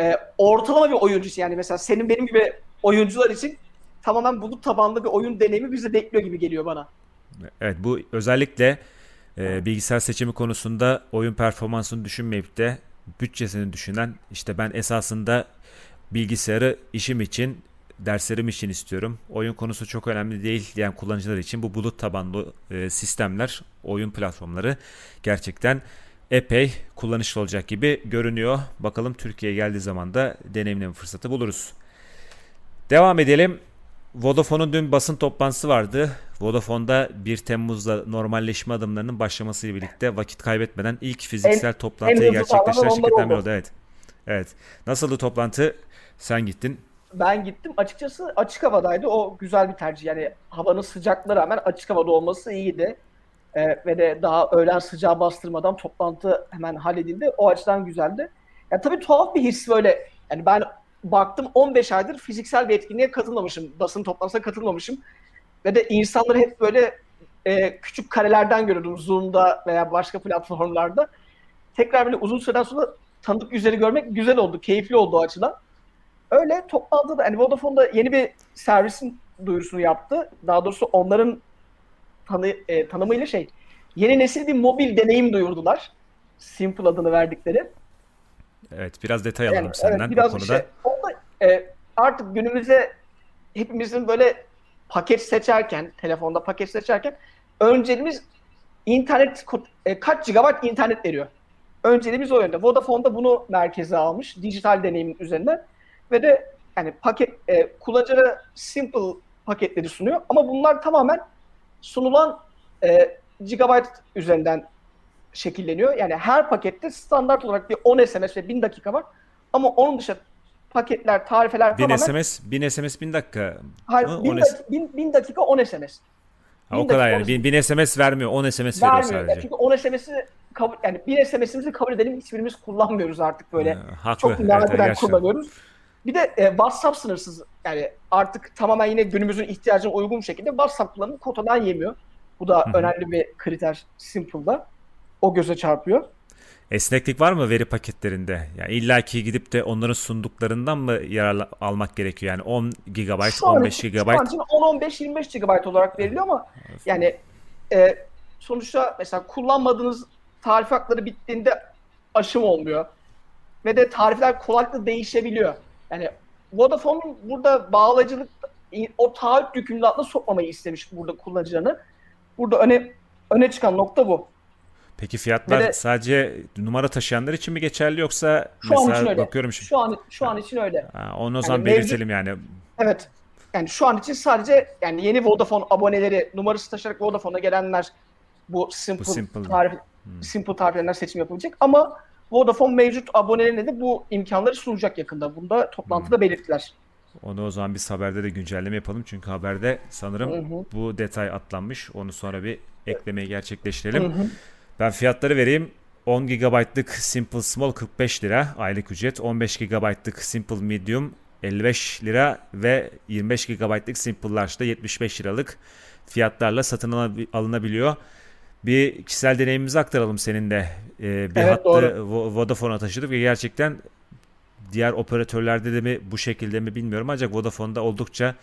Speaker 2: e, ortalama bir oyuncusu yani mesela senin benim gibi oyuncular için tamamen bulut tabanlı bir oyun deneyimi bize bekliyor gibi geliyor bana.
Speaker 1: Evet bu özellikle e, bilgisayar seçimi konusunda oyun performansını düşünmeyip de bütçesini düşünen işte ben esasında bilgisayarı işim için derslerim için istiyorum. Oyun konusu çok önemli değil diyen kullanıcılar için bu bulut tabanlı e, sistemler, oyun platformları gerçekten epey kullanışlı olacak gibi görünüyor. Bakalım Türkiye'ye geldiği zaman da deneyimleme fırsatı buluruz. Devam edelim. Vodafone'un dün basın toplantısı vardı. Vodafone'da 1 Temmuz'da normalleşme adımlarının başlamasıyla birlikte vakit kaybetmeden ilk fiziksel en, toplantıyı gerçekleştiren şirketlerden biri oldu. Evet. Evet. Nasıldı toplantı? Sen gittin.
Speaker 2: Ben gittim. Açıkçası açık havadaydı. O güzel bir tercih. Yani havanın sıcaklığına rağmen açık havada olması iyiydi. Ee, ve de daha öğlen sıcağı bastırmadan toplantı hemen halledildi. O açıdan güzeldi. Ya tabii tuhaf bir his böyle. Yani ben baktım 15 aydır fiziksel bir etkinliğe katılmamışım. Basın toplantısına katılmamışım. Ve de insanları hep böyle e, küçük karelerden görüyordum Zoom'da veya başka platformlarda. Tekrar böyle uzun süreden sonra tanıdık yüzleri görmek güzel oldu, keyifli oldu o açıdan. Öyle toplantıda hani Vodafone'da yeni bir servisin duyurusunu yaptı. Daha doğrusu onların tanı, e, tanımıyla şey yeni nesil bir mobil deneyim duyurdular. Simple adını verdikleri.
Speaker 1: Evet biraz detay alalım yani, senden evet, biraz o konuda.
Speaker 2: Onda, e, artık günümüzde hepimizin böyle paket seçerken, telefonda paket seçerken önceliğimiz internet e, kaç gigabayt internet veriyor. Önceliğimiz o yönde. Vodafone da bunu merkeze almış. Dijital deneyimin üzerinde. Ve de yani paket e, kullanıcılara simple paketleri sunuyor ama bunlar tamamen sunulan e, gigabyte üzerinden şekilleniyor. Yani her pakette standart olarak bir 10 SMS ve 1000 dakika var. Ama onun dışında paketler, tarifeler
Speaker 1: 1000
Speaker 2: tamamen
Speaker 1: SMS, 1000 SMS 1000 dakika.
Speaker 2: hayır,
Speaker 1: mı?
Speaker 2: 1000,
Speaker 1: 10
Speaker 2: dakika, 1000, 1000 dakika 10 SMS.
Speaker 1: Ha,
Speaker 2: 1000
Speaker 1: o kadar yani.
Speaker 2: 10
Speaker 1: 1000, 1000 SMS vermiyor. 10 SMS veriyor
Speaker 2: Vermiyor.
Speaker 1: sadece.
Speaker 2: Çünkü 10 SMS'i kabul, yani bir SMS'imizi kabul edelim hiçbirimiz kullanmıyoruz artık böyle.
Speaker 1: Ha, haklı.
Speaker 2: Çok
Speaker 1: Evet,
Speaker 2: nadiren
Speaker 1: gerçekten.
Speaker 2: kullanıyoruz. Bir de e, WhatsApp sınırsız yani artık tamamen yine günümüzün ihtiyacına uygun şekilde WhatsApp kullanımı kotadan yemiyor. Bu da önemli bir kriter Simple'da. O göze çarpıyor.
Speaker 1: Esneklik var mı veri paketlerinde? Yani illaki gidip de onların sunduklarından mı yararlı almak gerekiyor? Yani 10 GB,
Speaker 2: Şu an
Speaker 1: 15
Speaker 2: için-
Speaker 1: GB.
Speaker 2: Şu an için 10-15-25 GB olarak veriliyor ama yani e, sonuçta mesela kullanmadığınız tarif hakları bittiğinde aşım olmuyor. Ve de tarifler kolaylıkla değişebiliyor. Yani Vodafone'un burada bağlayıcılık o taahhüt yükümlülüğü altına sokmamayı istemiş burada kullanıcılarını. Burada öne öne çıkan nokta bu.
Speaker 1: Peki fiyatlar
Speaker 2: Ve de-
Speaker 1: sadece numara taşıyanlar için mi geçerli yoksa
Speaker 2: Şu an
Speaker 1: mesela
Speaker 2: için öyle.
Speaker 1: bakıyorum şimdi.
Speaker 2: Şu an şu an için öyle.
Speaker 1: Ha, onu o zaman
Speaker 2: mevcut-
Speaker 1: belirtelim yani.
Speaker 2: Evet. Yani şu an için sadece yani yeni Vodafone aboneleri numarası taşıyarak Vodafone'a gelenler bu simple,
Speaker 1: Bu simple.
Speaker 2: tarif simple tariflerinden seçim yapılacak ama Vodafone mevcut abonelerine de bu imkanları sunacak yakında. Bunda toplantıda belirttiler.
Speaker 1: Onu o zaman biz haberde de güncelleme yapalım. Çünkü haberde sanırım
Speaker 2: Hı hı.
Speaker 1: bu detay atlanmış. Onu sonra bir eklemeyi
Speaker 2: Hı
Speaker 1: gerçekleştirelim.
Speaker 2: hı.
Speaker 1: Ben fiyatları vereyim. 10 GB'lık Simple Small 45 lira aylık ücret. 15 GB'lık Simple Medium 55 lira ve 25 GB'lık Simple Large'da 75 liralık fiyatlarla satın alınabiliyor. Bir kişisel deneyimimizi aktaralım senin de. Ee, bir
Speaker 2: Evet,
Speaker 1: hattı
Speaker 2: doğru.
Speaker 1: Vodafone'a taşıdık ve gerçekten diğer operatörlerde de mi bu şekilde mi bilmiyorum ancak Vodafone'da oldukça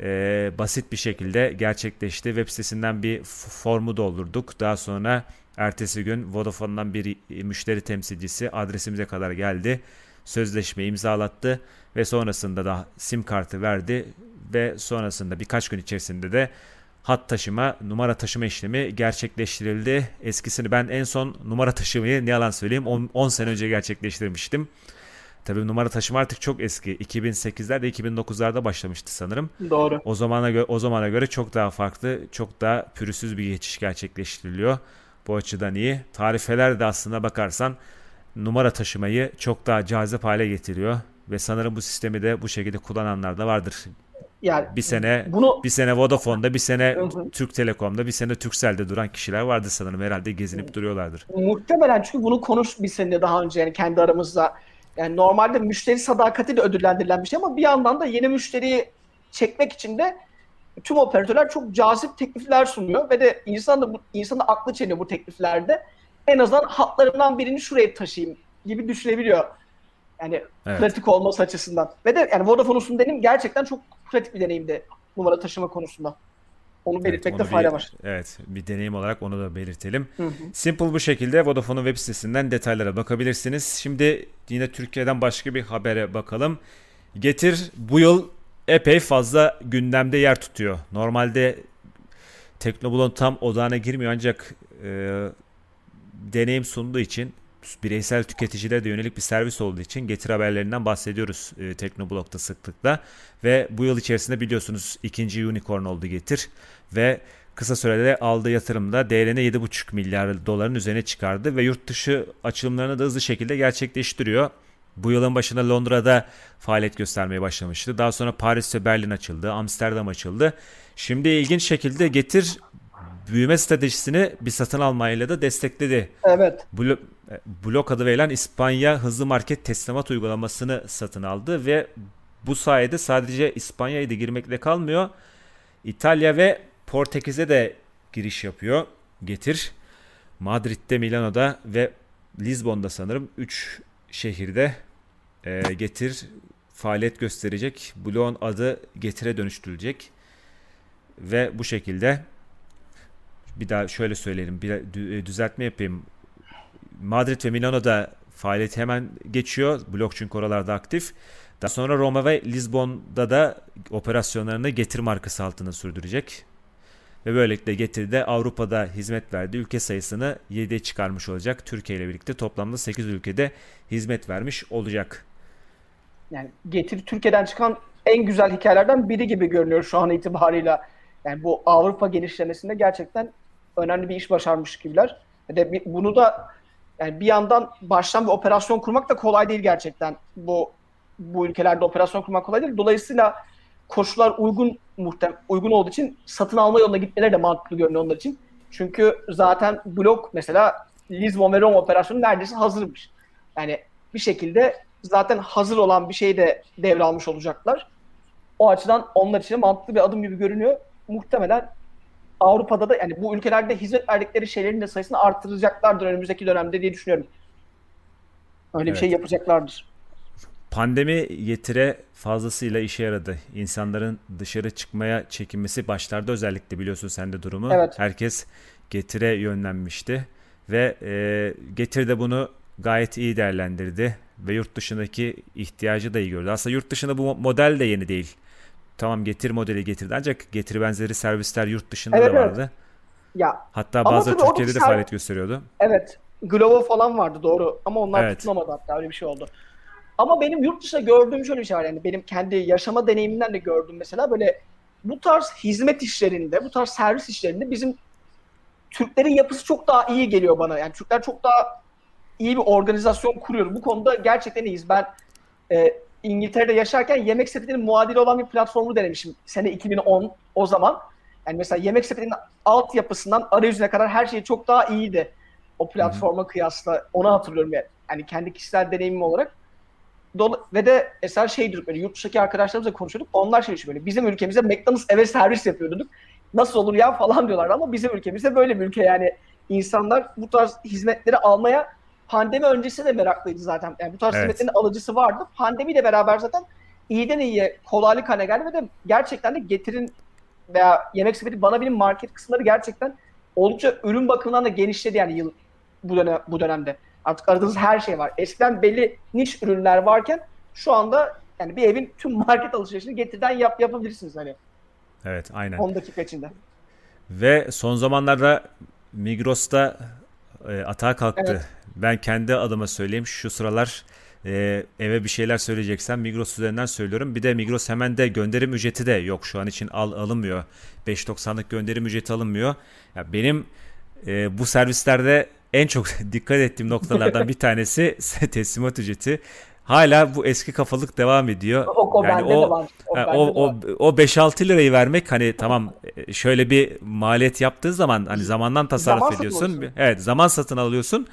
Speaker 1: e, basit bir şekilde gerçekleşti. Web sitesinden bir formu doldurduk. Daha sonra ertesi gün Vodafone'dan bir müşteri temsilcisi adresimize kadar geldi. Sözleşme imzalattı ve sonrasında da sim kartı verdi ve sonrasında birkaç gün içerisinde de hat taşıma, numara taşıma işlemi gerçekleştirildi. Eskisini ben en son numara taşımayı ne yalan söyleyeyim 10 sene önce gerçekleştirmiştim. Tabii numara taşıma artık çok eski. 2008'lerde 2009'larda başlamıştı sanırım.
Speaker 2: Doğru.
Speaker 1: O zamana göre o zamana göre çok daha farklı, çok daha pürüzsüz bir geçiş gerçekleştiriliyor. Bu açıdan iyi. Tarifeler de aslında bakarsan numara taşımayı çok daha cazip hale getiriyor ve sanırım bu sistemi de bu şekilde kullananlar da vardır.
Speaker 2: Yani
Speaker 1: Bir sene
Speaker 2: bunu
Speaker 1: bir sene Vodafone'da, bir sene. Türk Telekom'da, bir sene Turkcell'de duran kişiler vardı sanırım. Herhalde gezinip duruyorlardır.
Speaker 2: muhtemelen çünkü bunu konuş biz seninle daha önce yani kendi aramızda. Yani normalde müşteri sadakati de ödüllendirilen bir şey ama bir yandan da yeni müşteriyi çekmek için de tüm operatörler çok cazip teklifler sunuyor ve de insan da bu insan da aklı çeliyor bu tekliflerde. En azından hatlarımdan birini şuraya taşıyayım gibi düşünebiliyor. Yani
Speaker 1: Evet.
Speaker 2: pratik olması açısından. Ve de yani Vodafone'un sunduğu deneyim gerçekten çok pratik bir deneyimdi numara taşıma konusunda. Onu
Speaker 1: Evet,
Speaker 2: belirtmekte
Speaker 1: onu
Speaker 2: fayda
Speaker 1: bir-
Speaker 2: var.
Speaker 1: Evet, bir deneyim olarak onu da belirtelim.
Speaker 2: Hı hı.
Speaker 1: Simple bu şekilde Vodafone'un web sitesinden detaylara bakabilirsiniz. Şimdi yine Türkiye'den başka bir habere bakalım. Getir bu yıl epey fazla gündemde yer tutuyor. Normalde Teknobulon tam odağına girmiyor ancak e, deneyim sunduğu için bireysel tüketicilere de yönelik bir servis olduğu için getir haberlerinden bahsediyoruz e, Teknoblog'da sıklıkla. Ve bu yıl içerisinde biliyorsunuz ikinci unicorn oldu getir ve kısa sürede aldığı yatırımda değerini 7,5 milyar doların üzerine çıkardı ve yurt dışı açılımlarını da hızlı şekilde gerçekleştiriyor. Bu yılın başında Londra'da faaliyet göstermeye başlamıştı. Daha sonra Paris ve Berlin açıldı, Amsterdam açıldı. Şimdi ilginç şekilde Getir büyüme stratejisini bir satın almayla da destekledi.
Speaker 2: Evet.
Speaker 1: Blo- Blok adı verilen İspanya hızlı market teslimat uygulamasını satın aldı ve bu sayede sadece İspanya'ya da girmekle kalmıyor. İtalya ve Portekiz'e de giriş yapıyor. Getir. Madrid'de, Milano'da ve Lizbon'da sanırım 3 şehirde e, Getir faaliyet gösterecek. Bloğun adı Getir'e dönüştürülecek. Ve bu şekilde bir daha şöyle söyleyelim. Bir e, düzeltme yapayım. Madrid ve Milano'da faaliyet hemen geçiyor. Blok çünkü oralarda aktif. Daha sonra Roma ve Lizbon'da da operasyonlarını Getir markası altında sürdürecek. Ve böylelikle Getir'de Avrupa'da hizmet verdiği ülke sayısını 7'ye çıkarmış olacak. Türkiye ile birlikte toplamda 8 ülkede hizmet vermiş olacak.
Speaker 2: Yani getir Türkiye'den çıkan en güzel hikayelerden biri gibi görünüyor şu an itibarıyla. Yani bu Avrupa genişlemesinde gerçekten önemli bir iş başarmış gibiler. De bunu da yani bir yandan baştan bir operasyon kurmak da kolay değil gerçekten. Bu bu ülkelerde operasyon kurmak kolay değil. Dolayısıyla koşullar uygun muhtem uygun olduğu için satın alma yoluna gitmeleri de mantıklı görünüyor onlar için. Çünkü zaten blok mesela Lisbon ve Roma operasyonu neredeyse hazırmış. Yani bir şekilde zaten hazır olan bir şeyi de devralmış olacaklar. O açıdan onlar için mantıklı bir adım gibi görünüyor. Muhtemelen Avrupa'da da yani bu ülkelerde hizmet verdikleri şeylerin de sayısını artıracaklardır önümüzdeki dönemde diye düşünüyorum. Öyle evet. bir şey yapacaklardır.
Speaker 1: Pandemi getire fazlasıyla işe yaradı. İnsanların dışarı çıkmaya çekinmesi başlarda özellikle biliyorsun sen de durumu. Evet. Herkes getire yönlenmişti ve e, getir de bunu gayet iyi değerlendirdi ve yurt dışındaki ihtiyacı da iyi gördü. Aslında yurt dışında bu model de yeni değil. Tamam getir modeli getirdi ancak getir benzeri servisler yurt dışında evet, da vardı. Evet. Ya, Hatta bazı Türkiye'de de faaliyet gösteriyordu.
Speaker 2: Evet. Glovo falan vardı doğru ama onlar evet. tutunamadı hatta öyle bir şey oldu. Ama benim yurt dışında gördüğüm şöyle bir şey var yani benim kendi yaşama deneyimimden de gördüm mesela böyle bu tarz hizmet işlerinde, bu tarz servis işlerinde bizim Türklerin yapısı çok daha iyi geliyor bana. Yani Türkler çok daha iyi bir organizasyon kuruyor. Bu konuda gerçekten iyiyiz. Ben e, İngiltere'de yaşarken Yemek Sepeti'nin muadili olan bir platformu denemişim. Sene 2010 o zaman. Yani mesela Yemek Sepeti'nin altyapısından arayüzüne kadar her şey çok daha iyiydi. O platforma Hı-hı. kıyasla. Onu hatırlıyorum yani. yani kendi kişisel deneyimim olarak. Dol- ve de eser şey durup böyle yurt dışındaki arkadaşlarımızla konuşuyorduk. Onlar şey böyle bizim ülkemizde McDonald's eve servis yapıyorduk. Nasıl olur ya falan diyorlar ama bizim ülkemizde böyle bir ülke yani insanlar bu tarz hizmetleri almaya pandemi öncesi de meraklıydı zaten. Yani bu tarz evet. hizmetlerin alıcısı vardı. Pandemiyle beraber zaten iyiden iyiye kolaylık haline geldi ve de gerçekten de getirin veya yemek sepeti bana benim market kısımları gerçekten oldukça ürün bakımından da genişledi yani yıl bu dönem bu dönemde. Artık aradığınız her şey var. Eskiden belli niş ürünler varken şu anda yani bir evin tüm market alışverişini getirden yap yapabilirsiniz hani.
Speaker 1: Evet, aynen.
Speaker 2: 10 dakika içinde.
Speaker 1: Ve son zamanlarda Migros'ta e, atağa kalktı. Evet. Ben kendi adıma söyleyeyim. Şu sıralar e, eve bir şeyler söyleyeceksem Migros üzerinden söylüyorum. Bir de Migros hemen de gönderim ücreti de yok şu an için al alınmıyor. 5.90'lık gönderim ücreti alınmıyor. Ya benim e, bu servislerde en çok <laughs> dikkat ettiğim noktalardan bir tanesi <laughs> teslimat ücreti. Hala bu eski kafalık devam ediyor.
Speaker 2: O, o yani o, var.
Speaker 1: O, o, o, o 5-6 lirayı vermek hani tamam e, şöyle bir maliyet yaptığı zaman hani zamandan tasarruf zaman ediyorsun. Evet zaman satın alıyorsun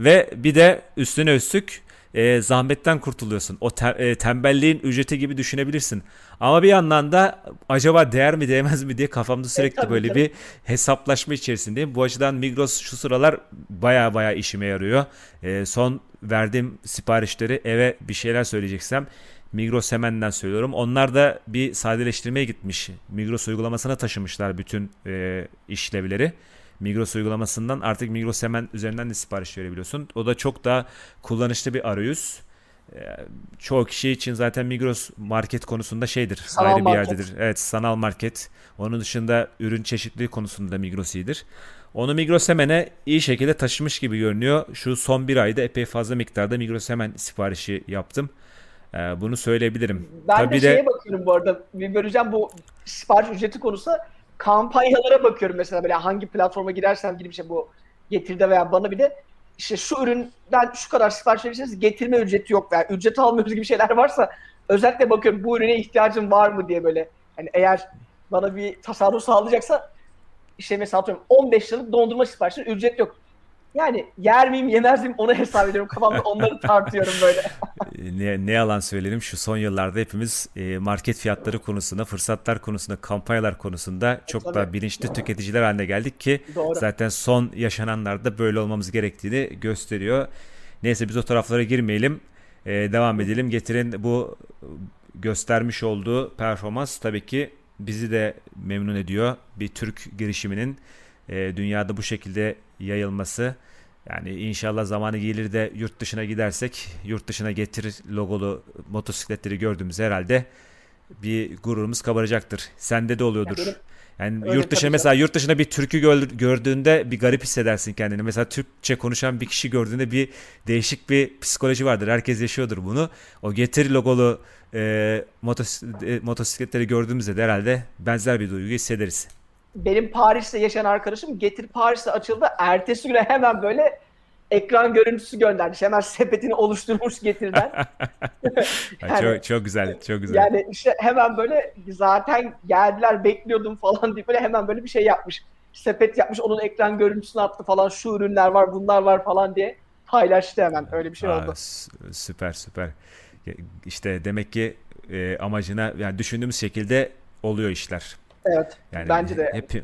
Speaker 1: ve bir de üstüne üstlük e, zahmetten kurtuluyorsun. O te, e, tembelliğin ücreti gibi düşünebilirsin. Ama bir yandan da acaba değer mi değmez mi diye kafamda e, sürekli e, böyle tabii. bir hesaplaşma içerisindeyim. Bu açıdan Migros şu sıralar baya baya işime yarıyor. E, son verdiğim siparişleri eve bir şeyler söyleyeceksem Migros hemenden söylüyorum. Onlar da bir sadeleştirmeye gitmiş. Migros uygulamasına taşımışlar bütün e, işlevleri. Migros uygulamasından artık Migros hemen üzerinden de sipariş verebiliyorsun. O da çok daha kullanışlı bir arayüz. Ee, çoğu kişi için zaten Migros market konusunda şeydir. Sanal ayrı market. bir yerdedir. Evet sanal market. Onun dışında ürün çeşitliliği konusunda Migros iyidir. Onu Migros Hemen'e iyi şekilde taşımış gibi görünüyor. Şu son bir ayda epey fazla miktarda Migros Hemen siparişi yaptım. Ee, bunu söyleyebilirim.
Speaker 2: Ben Tabii de şeye de... bakıyorum bu arada. Bir böleceğim bu sipariş ücreti konusu kampanyalara bakıyorum mesela böyle hangi platforma girersem girip işte bu getirde veya bana bir de işte şu üründen şu kadar sipariş verirseniz getirme ücreti yok veya ücret almıyoruz gibi şeyler varsa özellikle bakıyorum bu ürüne ihtiyacım var mı diye böyle hani eğer bana bir tasarruf sağlayacaksa işte mesela atıyorum 15 liralık dondurma siparişinin ücret yok. Yani yer miyim yemez miyim onu hesap ediyorum. Kafamda <laughs> onları tartıyorum böyle.
Speaker 1: ne, ne yalan söyleyelim şu son yıllarda hepimiz e, market fiyatları konusunda, fırsatlar konusunda, kampanyalar konusunda çok Tabii. daha bilinçli tüketiciler haline geldik ki Doğru. zaten son yaşananlarda böyle olmamız gerektiğini gösteriyor. Neyse biz o taraflara girmeyelim. E, devam edelim. Getirin bu göstermiş olduğu performans tabii ki bizi de memnun ediyor. Bir Türk girişiminin e, dünyada bu şekilde yayılması yani inşallah zamanı gelir de yurt dışına gidersek yurt dışına getir logolu motosikletleri gördüğümüz herhalde bir gururumuz kabaracaktır. Sende de oluyordur. Ya Yani
Speaker 2: Öyle
Speaker 1: yurt dışına mesela yurt dışında bir türkü gör- gördüğünde bir garip hissedersin kendini. Mesela Türkçe konuşan bir kişi gördüğünde bir değişik bir psikoloji vardır. Herkes yaşıyordur bunu. O Getir logolu e, motos- e, motosikletleri gördüğümüzde de herhalde benzer bir duygu hissederiz.
Speaker 2: Benim Paris'te yaşayan arkadaşım Getir Paris'te açıldı. Ertesi güne hemen böyle ekran görüntüsü gönderdi. Hemen sepetini oluşturmuş Getir'den. <laughs> Yani-
Speaker 1: çok çok güzel, çok güzel.
Speaker 2: Yani işte hemen böyle zaten geldiler bekliyordum falan diye böyle hemen böyle bir şey yapmış. Sepet yapmış onun ekran görüntüsünü attı falan şu ürünler var bunlar var falan diye paylaştı hemen öyle bir şey
Speaker 1: Aa,
Speaker 2: oldu.
Speaker 1: süper süper. İşte demek ki e, amacına yani düşündüğümüz şekilde oluyor işler.
Speaker 2: Evet
Speaker 1: Yani
Speaker 2: bence de.
Speaker 1: hep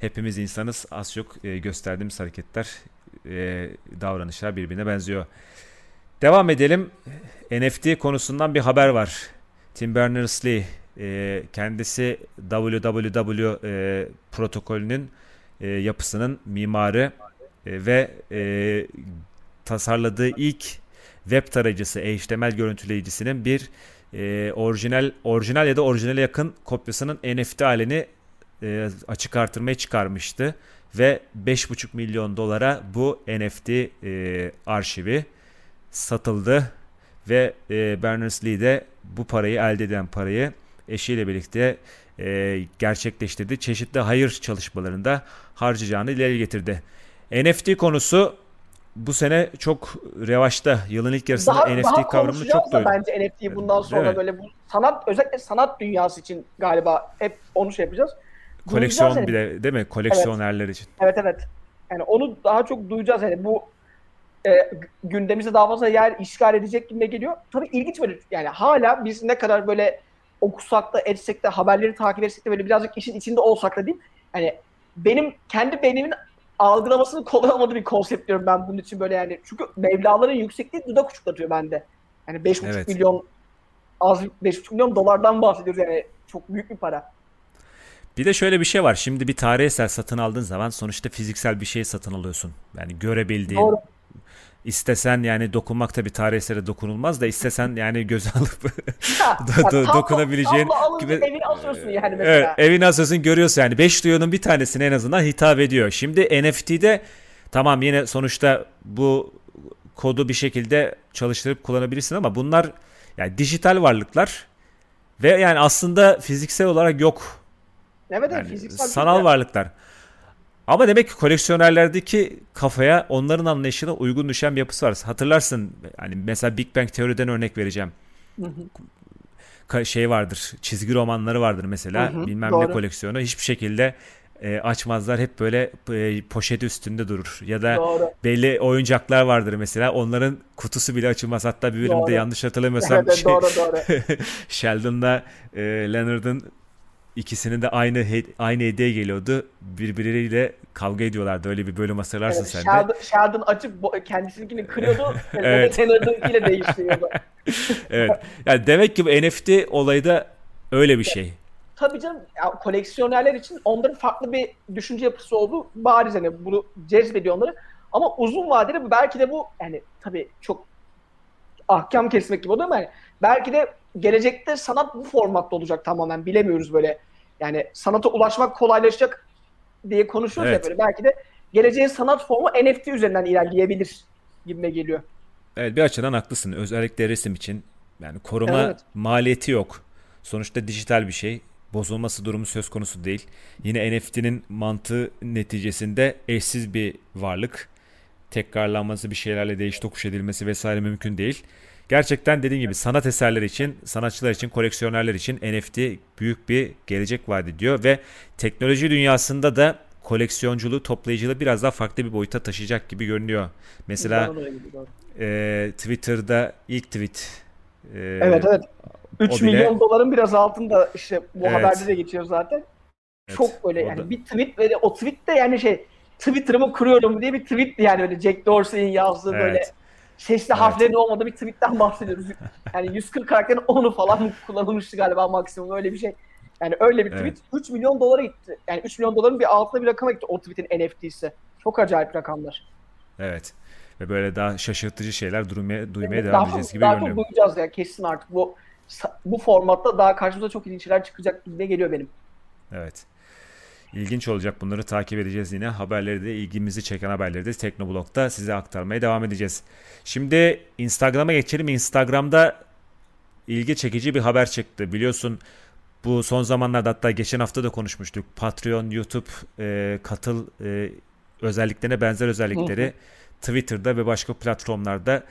Speaker 1: hepimiz insanız. Az çok e, gösterdiğimiz hareketler, e, davranışlar birbirine benziyor. Devam edelim. NFT konusundan bir haber var. Tim Berners-Lee e, kendisi www protokolünün yapısının mimarı ve tasarladığı ilk web tarayıcısı, HTML görüntüleyicisinin bir e, orijinal orijinal ya da orijinale yakın kopyasının NFT halini e, açık artırmaya çıkarmıştı ve 5,5 milyon dolara bu NFT e, arşivi satıldı ve e, Berners-Lee de bu parayı elde eden parayı eşiyle birlikte e, gerçekleştirdi. Çeşitli hayır çalışmalarında harcayacağını ileri getirdi. NFT konusu bu sene çok revaçta. Yılın ilk yarısında
Speaker 2: Daha,
Speaker 1: NFT
Speaker 2: daha
Speaker 1: kavramını çok duydum.
Speaker 2: bence NFT'yi bundan sonra
Speaker 1: Evet.
Speaker 2: böyle bu sanat özellikle sanat dünyası için galiba hep onu şey yapacağız.
Speaker 1: Koleksiyon
Speaker 2: Duyacağız
Speaker 1: bir de değil mi? Koleksiyonerler için.
Speaker 2: Evet evet. Yani onu daha çok duyacağız yani bu e, gündemimizde daha fazla yer işgal edecek gibi geliyor. Tabii ilginç böyle yani hala biz ne kadar böyle okusak da etsek de haberleri takip etsek de böyle birazcık işin içinde olsak da değil. Yani benim kendi beynimin algılamasını kolay olmadığı bir konsept diyorum ben bunun için böyle yani. Çünkü mevlaların yüksekliği dudak uçuklatıyor bende. Yani 5,5
Speaker 1: Evet.
Speaker 2: milyon az 5,5 milyon dolardan bahsediyoruz yani çok büyük bir para.
Speaker 1: Bir de şöyle bir şey var. Şimdi bir tarihi eser satın aldığın zaman sonuçta fiziksel bir şey satın alıyorsun. Yani görebildiğin,
Speaker 2: Doğru.
Speaker 1: İstesen yani dokunmak tabii tarihi esere dokunulmaz da istesen <laughs> yani göze alıp <laughs>
Speaker 2: Ha,
Speaker 1: Do-
Speaker 2: ya
Speaker 1: do-
Speaker 2: tablo-
Speaker 1: dokunabileceğin
Speaker 2: tablo alınca asıyorsun yani
Speaker 1: Evet,
Speaker 2: mesela.
Speaker 1: evin asıyorsun görüyorsun yani 5 duyunun bir tanesine en azından hitap ediyor. Şimdi NFT'de tamam yine sonuçta bu kodu bir şekilde çalıştırıp kullanabilirsin ama bunlar yani dijital varlıklar ve yani aslında fiziksel olarak yok.
Speaker 2: Evet evet
Speaker 1: Yani
Speaker 2: fiziksel
Speaker 1: sanal
Speaker 2: şey.
Speaker 1: varlıklar. Ama demek ki koleksiyonerlerdeki kafaya onların anlayışına uygun düşen bir yapısı var. Hatırlarsın hani mesela Big Bang Teori'den örnek vereceğim.
Speaker 2: Hı hı.
Speaker 1: Şey vardır. Çizgi romanları vardır mesela.
Speaker 2: Hı hı,
Speaker 1: bilmem ne
Speaker 2: doğru.
Speaker 1: koleksiyonu. Hiçbir şekilde e, açmazlar. Hep böyle e, poşeti üstünde durur. Ya da
Speaker 2: Doğru.
Speaker 1: belli oyuncaklar vardır mesela. Onların kutusu bile açılmaz. Hatta bir bölümde
Speaker 2: Doğru.
Speaker 1: yanlış hatırlamıyorsam
Speaker 2: evet,
Speaker 1: şey,
Speaker 2: doğru doğru. <laughs>
Speaker 1: Sheldon'la e, Leonard'ın ikisinin de aynı he- aynı hediye geliyordu. Birbirleriyle kavga ediyorlardı. Öyle bir bölüm hatırlarsın
Speaker 2: Evet,
Speaker 1: sen de.
Speaker 2: Sheldon, açıp bo- kendisininkini kırıyordu. <laughs>
Speaker 1: Evet.
Speaker 2: Leonard'ınkiyle değiştiriyordu. <laughs>
Speaker 1: Evet. Yani demek ki bu NFT olayı da öyle bir şey.
Speaker 2: Tabii canım ya, koleksiyonerler için onların farklı bir düşünce yapısı olduğu bariz hani bunu cezbediyor onları. Ama uzun vadede belki de bu yani tabii çok ahkam kesmek gibi oluyor ama yani belki de gelecekte sanat bu formatta olacak tamamen bilemiyoruz böyle. Yani sanata ulaşmak kolaylaşacak diye konuşuyoruz
Speaker 1: Evet.
Speaker 2: ya böyle. Belki de geleceğin sanat formu NFT üzerinden ilerleyebilir gibime geliyor.
Speaker 1: Evet bir açıdan haklısın. Özellikle resim için yani koruma
Speaker 2: Evet.
Speaker 1: maliyeti yok. Sonuçta dijital bir şey. Bozulması durumu söz konusu değil. Yine NFT'nin mantığı neticesinde eşsiz bir varlık. Tekrarlanması, bir şeylerle değiş tokuş edilmesi vesaire mümkün değil. Gerçekten dediğim gibi sanat eserleri için, sanatçılar için, koleksiyonerler için NFT büyük bir gelecek vaat ediyor ve teknoloji dünyasında da koleksiyonculuğu, toplayıcılığı biraz daha farklı bir boyuta taşıyacak gibi görünüyor. Mesela e, Twitter'da ilk tweet. e,
Speaker 2: Evet evet. 3
Speaker 1: o bile-
Speaker 2: milyon doların biraz altında işte bu
Speaker 1: Evet.
Speaker 2: haberde de geçiyor zaten.
Speaker 1: evet,
Speaker 2: Çok böyle yani
Speaker 1: da-
Speaker 2: bir tweet ve de o tweet de yani şey Twitter'ımı kuruyorum diye bir tweetti yani böyle Jack Dorsey'in yazdığı böyle
Speaker 1: Evet.
Speaker 2: Sesli
Speaker 1: Evet.
Speaker 2: harflerin olmadığı bir tweetten bahsediyoruz. Yani 140 karakterin 10'u falan kullanılmıştı galiba maksimum öyle bir şey. Yani öyle bir tweet
Speaker 1: Evet.
Speaker 2: 3 milyon dolara gitti. Yani 3 milyon doların bir altına bir rakama gitti o tweet'in NFT'si. Çok acayip rakamlar.
Speaker 1: Evet. Ve böyle daha şaşırtıcı şeyler duymaya, duymaya
Speaker 2: Daha
Speaker 1: devam
Speaker 2: çok-
Speaker 1: edeceğiz gibi
Speaker 2: daha çok
Speaker 1: görünüyor.
Speaker 2: duyacağız ya kesin artık bu bu formatta daha karşımıza çok ilginç şeyler çıkacak gibi geliyor benim.
Speaker 1: Evet. İlginç olacak bunları takip edeceğiz yine. Haberleri de ilgimizi çeken haberleri de Teknoblog'da size aktarmaya devam edeceğiz. Şimdi Instagram'a geçelim. Instagram'da ilgi çekici bir haber çıktı. Biliyorsun bu son zamanlarda hatta geçen hafta da konuşmuştuk. Patreon, YouTube, e, katıl e, özelliklerine benzer özellikleri Twitter'da ve başka platformlarda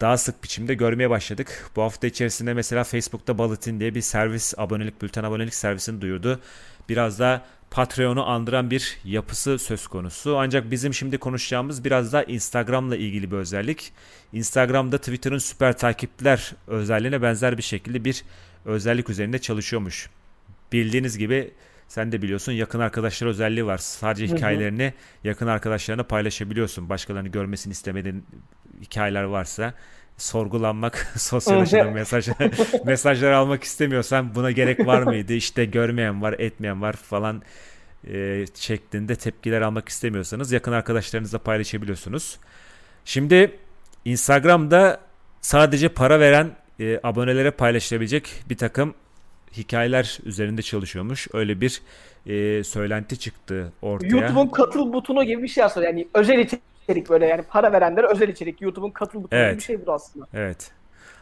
Speaker 1: daha sık biçimde görmeye başladık. Bu hafta içerisinde mesela Facebook'ta Bulletin diye bir servis, abonelik, bülten abonelik servisini duyurdu. Biraz da Patreon'u andıran bir yapısı söz konusu. Ancak bizim şimdi konuşacağımız biraz da Instagram'la ilgili bir özellik. Instagram'da Twitter'ın süper takipler özelliğine benzer bir şekilde bir özellik üzerinde çalışıyormuş. Bildiğiniz gibi sen de biliyorsun yakın arkadaşlar özelliği var. Sadece
Speaker 2: Hı hı.
Speaker 1: hikayelerini yakın arkadaşlarına paylaşabiliyorsun. Başkalarını görmesini istemediğin hikayeler varsa sorgulanmak, <laughs> sosyalleşen mesaj <laughs> mesajlar almak istemiyorsan buna gerek var mıydı? İşte görmeyen var, etmeyen var falan e, şeklinde tepkiler almak istemiyorsanız yakın arkadaşlarınızla paylaşabiliyorsunuz. Şimdi Instagram'da sadece para veren e, abonelere paylaşılabilecek bir takım hikayeler üzerinde çalışıyormuş. Öyle bir e, söylenti çıktı ortaya.
Speaker 2: YouTube'un katıl butonu gibi bir şey aslında. Yani özel içerik böyle yani para verenlere özel içerik. YouTube'un katıl butonu
Speaker 1: Evet.
Speaker 2: bir şey bu aslında.
Speaker 1: Evet.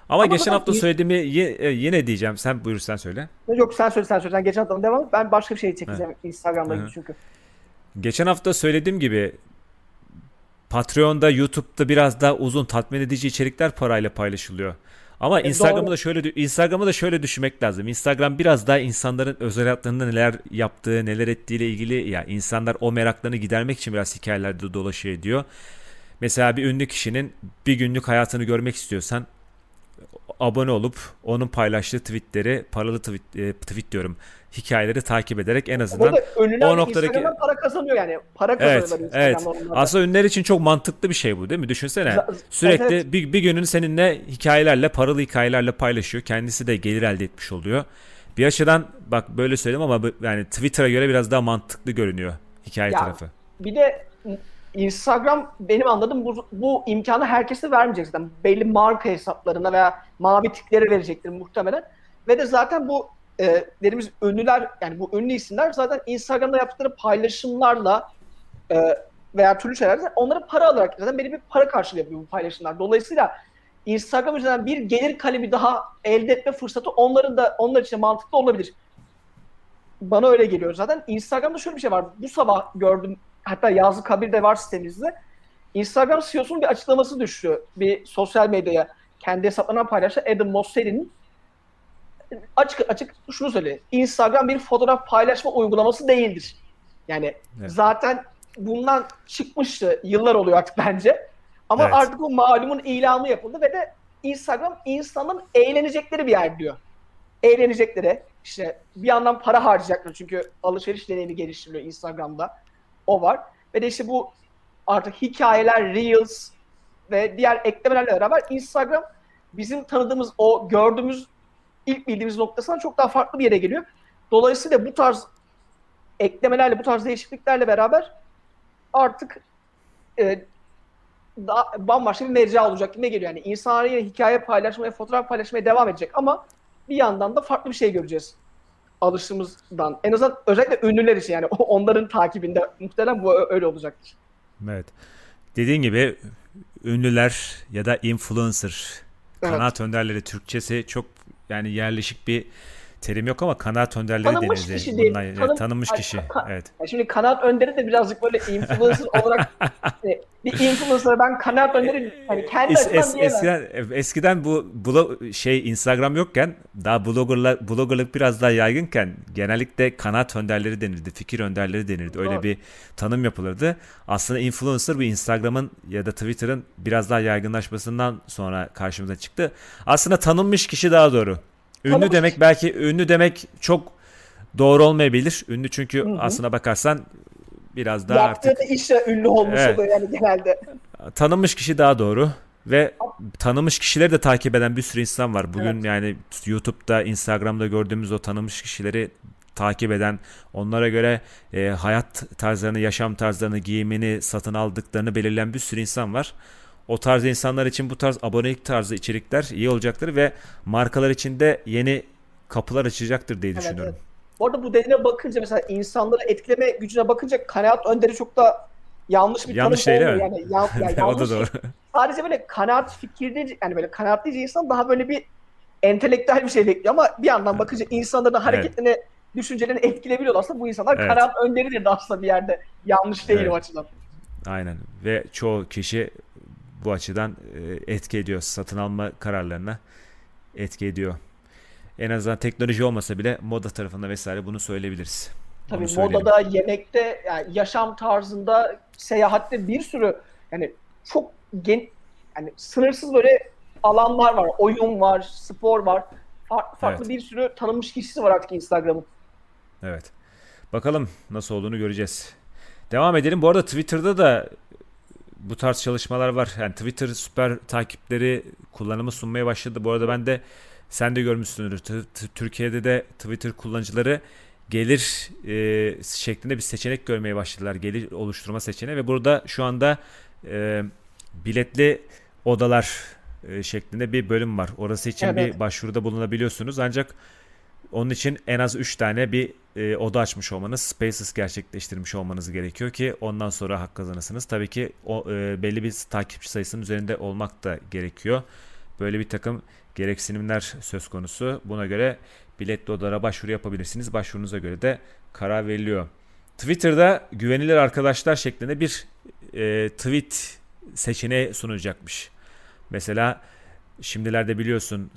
Speaker 1: Ama,
Speaker 2: Ama
Speaker 1: geçen hafta
Speaker 2: iyi-
Speaker 1: söylediğimi ye- e, yine diyeceğim. Sen buyur sen söyle.
Speaker 2: Yok sen söyle sen söyle. Sen geçen haftadan devam et. Ben başka bir şey çekeceğim Instagram'da
Speaker 1: Hı
Speaker 2: ilgili
Speaker 1: hı.
Speaker 2: çünkü.
Speaker 1: Geçen hafta söylediğim gibi Patreon'da, YouTube'da biraz daha uzun tatmin edici içerikler parayla paylaşılıyor. Ama
Speaker 2: E,
Speaker 1: Instagram'ı da şöyle Instagram'ı da şöyle düşünmek lazım. Instagram biraz daha insanların özel hayatlarında neler yaptığı, neler ettiğiyle ilgili ya insanlar o meraklarını gidermek için biraz hikayelerde dolaşıyor ediyor. Mesela bir ünlü kişinin bir günlük hayatını görmek istiyorsan abone olup onun paylaştığı tweetleri, paralı tweet, e, tweet diyorum, hikayeleri takip ederek en azından o noktadaki-
Speaker 2: para kazanıyor yani. Para
Speaker 1: Evet,
Speaker 2: kazanıyorlar
Speaker 1: evet.
Speaker 2: Instagram'dan onlar da.
Speaker 1: Aslında ünlüler için çok mantıklı bir şey bu değil mi? Düşünsene.
Speaker 2: Z-
Speaker 1: Sürekli
Speaker 2: evet.
Speaker 1: bir, bir gününü seninle hikayelerle, paralı hikayelerle paylaşıyor. Kendisi de gelir elde etmiş oluyor. Bir açıdan bak böyle söyleyeyim ama yani Twitter'a göre biraz daha mantıklı görünüyor hikaye
Speaker 2: Ya,
Speaker 1: tarafı.
Speaker 2: Bir de Instagram benim anladığım bu, bu imkanı herkese vermeyecek zaten. Belli marka hesaplarına veya mavi tiklere verecektir muhtemelen. Ve de zaten bu e, dediğimiz ünlüler yani bu ünlü isimler zaten Instagram'da yaptıkları paylaşımlarla e, veya türlü şeylerle onlara para alarak zaten belli bir para karşılığı yapıyor bu paylaşımlar. Dolayısıyla Instagram üzerinden bir gelir kalemi daha elde etme fırsatı onların da onlar için mantıklı olabilir. Bana öyle geliyor zaten. Instagram'da şöyle bir şey var. Bu sabah gördüm hatta yazlık haberi de var sitemizde. Instagram CEO'sunun bir açıklaması düştü. Bir sosyal medyaya kendi hesaplarından paylaştı. Adam Mosseri'nin açık açık şunu söyledi. Instagram bir fotoğraf paylaşma uygulaması değildir. Yani
Speaker 1: Evet.
Speaker 2: zaten bundan çıkmıştı. Yıllar oluyor artık bence. Ama
Speaker 1: Evet.
Speaker 2: artık bu malumun ilanı yapıldı ve de Instagram insanların eğlenecekleri bir yer diyor. Eğlenecekleri. işte bir yandan para harcayacaklar çünkü alışveriş deneyimi geliştiriliyor Instagram'da. O var. Ve de işte bu artık hikayeler, reels ve diğer eklemelerle beraber Instagram bizim tanıdığımız o gördüğümüz ilk bildiğimiz noktasından çok daha farklı bir yere geliyor. Dolayısıyla bu tarz eklemelerle, bu tarz değişikliklerle beraber artık e, daha bambaşka bir mecra olacak gibi geliyor. Yani insanlar yine hikaye paylaşmaya, fotoğraf paylaşmaya devam edecek ama bir yandan da farklı bir şey göreceğiz alıştığımızdan. En azından özellikle ünlüler için yani <laughs> onların takibinde muhtemelen bu öyle olacaktır.
Speaker 1: Evet. Dediğin gibi ünlüler ya da influencer,
Speaker 2: Evet.
Speaker 1: kanaat önderleri Türkçesi çok yani yerleşik bir terim yok ama kanaat önderleri
Speaker 2: Tanınmış
Speaker 1: denildi.
Speaker 2: kişi değil.
Speaker 1: Bunlar- evet,
Speaker 2: Tanın-
Speaker 1: tanınmış kişi.
Speaker 2: ka-
Speaker 1: Evet.
Speaker 2: Şimdi kanaat önderi de birazcık böyle influencer <laughs> olarak e, bir influencer ben kanaat önderi hani kendi
Speaker 1: Es- es- eskiden eskiden bu blo- şey Instagram yokken daha bloggerlar bloggerlık biraz daha yaygınken genellikle kanaat önderleri denirdi, fikir önderleri denirdi. Öyle
Speaker 2: Doğru.
Speaker 1: bir tanım yapılırdı. Aslında influencer bu Instagram'ın ya da Twitter'ın biraz daha yaygınlaşmasından sonra karşımıza çıktı. Aslında tanınmış kişi daha doğru. Ünlü demek belki ünlü demek çok doğru olmayabilir. Ünlü çünkü
Speaker 2: Hı hı.
Speaker 1: aslına bakarsan biraz daha
Speaker 2: Yaptığı
Speaker 1: artık
Speaker 2: işle ünlü olmuş
Speaker 1: Evet.
Speaker 2: oluyor yani genelde. <laughs>
Speaker 1: tanınmış kişi daha doğru ve tanınmış kişileri de takip eden bir sürü insan var. Bugün
Speaker 2: Evet.
Speaker 1: yani YouTube'da, Instagram'da gördüğümüz o tanınmış kişileri takip eden, onlara göre e, hayat tarzlarını, yaşam tarzlarını, giyimini satın aldıklarını belirleyen bir sürü insan var. O tarz insanlar için bu tarz abonelik tarzı içerikler iyi olacaktır ve markalar için de yeni kapılar açacaktır diye
Speaker 2: Evet,
Speaker 1: düşünüyorum.
Speaker 2: Bu arada bu dediğine bakınca mesela insanları etkileme gücüne bakınca kanaat önderi çok da yanlış bir
Speaker 1: Yanlış
Speaker 2: tanım
Speaker 1: değil,
Speaker 2: olmuyor. Yani, ya, yani <laughs>
Speaker 1: o da
Speaker 2: yanlış
Speaker 1: doğru.
Speaker 2: sadece böyle kanaat fikirli yani böyle kanaatlice insan daha böyle bir entelektüel bir şey bekliyor ama bir yandan bakınca insanların hareketlerini, düşüncelerini etkileyebiliyorlar. Aslında bu insanlar
Speaker 1: Evet.
Speaker 2: kanaat önderidir de aslında bir yerde. Yanlış değil
Speaker 1: Evet.
Speaker 2: o açıdan.
Speaker 1: Aynen ve çoğu kişi bu açıdan e, etki ediyor satın alma kararlarına etki ediyor. En azından teknoloji olmasa bile moda tarafında vesaire bunu söyleyebiliriz.
Speaker 2: Tabii modada, yemekte, yani yaşam tarzında, seyahatte bir sürü yani çok gen yani sınırsız böyle alanlar var. Oyun var, spor var. Farklı farklı
Speaker 1: Evet.
Speaker 2: bir sürü tanınmış kişisi var artık Instagram'ın.
Speaker 1: Evet. Bakalım nasıl olduğunu göreceğiz. Devam edelim. Bu arada Twitter'da da bu tarz çalışmalar var. Yani Twitter süper takipleri kullanımı sunmaya başladı. Bu arada ben de sen de görmüşsündür. T- t- Türkiye'de de Twitter kullanıcıları gelir e, şeklinde bir seçenek görmeye başladılar. Gelir oluşturma seçeneği ve burada şu anda e, biletli odalar e, şeklinde bir bölüm var. Orası için
Speaker 2: Evet.
Speaker 1: bir başvuruda bulunabiliyorsunuz. Ancak onun için en az 3 tane bir e, oda açmış olmanız, Spaces gerçekleştirmiş olmanız gerekiyor ki ondan sonra hak kazanırsınız. Tabii ki o e, belli bir takipçi sayısının üzerinde olmak da gerekiyor. Böyle bir takım gereksinimler söz konusu. Buna göre biletli odalara başvuru yapabilirsiniz. Başvurunuza göre de karar veriliyor. Twitter'da güvenilir arkadaşlar şeklinde bir e, tweet seçeneği sunulacakmış. Mesela şimdilerde biliyorsun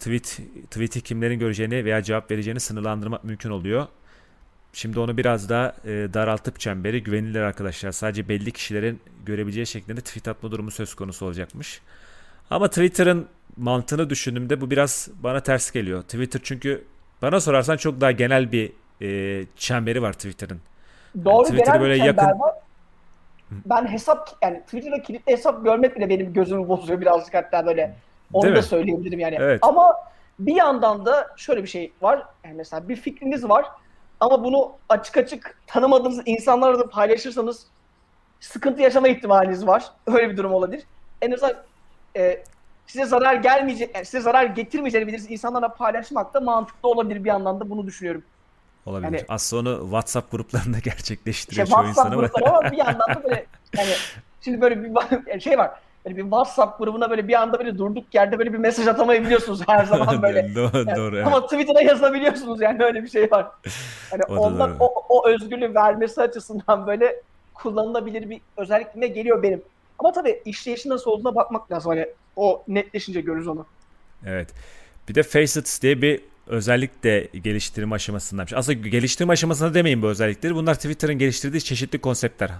Speaker 1: tweet tweet'i kimlerin göreceğini veya cevap vereceğini sınırlandırmak mümkün oluyor. Şimdi onu biraz daha e, daraltıp çemberi güvenilir arkadaşlar sadece belli kişilerin görebileceği şeklinde tweet atma durumu söz konusu olacakmış. Ama Twitter'ın mantığını düşündüğümde bu biraz bana ters geliyor. Twitter çünkü bana sorarsan çok daha genel bir e, çemberi var Twitter'ın.
Speaker 2: Doğru
Speaker 1: Twitter'ı
Speaker 2: genel
Speaker 1: böyle
Speaker 2: bir
Speaker 1: yakın-
Speaker 2: var. Ben hesap yani Twitter'da kilitli hesap görmek bile benim gözümü bozuyor birazcık hatta böyle. Onu
Speaker 1: Değil
Speaker 2: da
Speaker 1: mi?
Speaker 2: söyleyebilirim yani.
Speaker 1: Evet.
Speaker 2: Ama bir yandan da şöyle bir şey var. Yani mesela bir fikriniz var ama bunu açık açık tanımadığınız insanlarla da paylaşırsanız sıkıntı yaşama ihtimaliniz var. Öyle bir durum olabilir. En azından e, size zarar gelmeyecek, yani size zarar getirmeyeceğini biliriz insanlarla paylaşmak da mantıklı olabilir bir yandan da bunu düşünüyorum.
Speaker 1: Olabilir.
Speaker 2: Yani-
Speaker 1: Aslında onu WhatsApp gruplarında <laughs>
Speaker 2: İşte
Speaker 1: gerçekleştiriyor çoğu insan
Speaker 2: WhatsApp
Speaker 1: ama.
Speaker 2: grupları ama bir yandan da böyle yani <laughs> şimdi böyle bir şey var. Böyle bir WhatsApp grubuna böyle bir anda böyle durduk yerde böyle bir mesaj atamayabiliyorsunuz her <laughs> zaman böyle.
Speaker 1: doğru,
Speaker 2: Yani
Speaker 1: doğru. evet.
Speaker 2: Ama Twitter'a yazabiliyorsunuz yani öyle bir şey var. Yani
Speaker 1: O da
Speaker 2: ondan o, o özgürlüğü vermesi açısından böyle kullanılabilir bir özellikle geliyor benim. Ama tabii işleyişi nasıl olduğuna bakmak lazım. Hani o netleşince görürüz onu.
Speaker 1: Evet. Bir de Facets diye bir özellik de geliştirme aşamasındaymış. Aslında geliştirme aşamasında demeyin bu özellikleri. Bunlar Twitter'ın geliştirdiği çeşitli konseptler.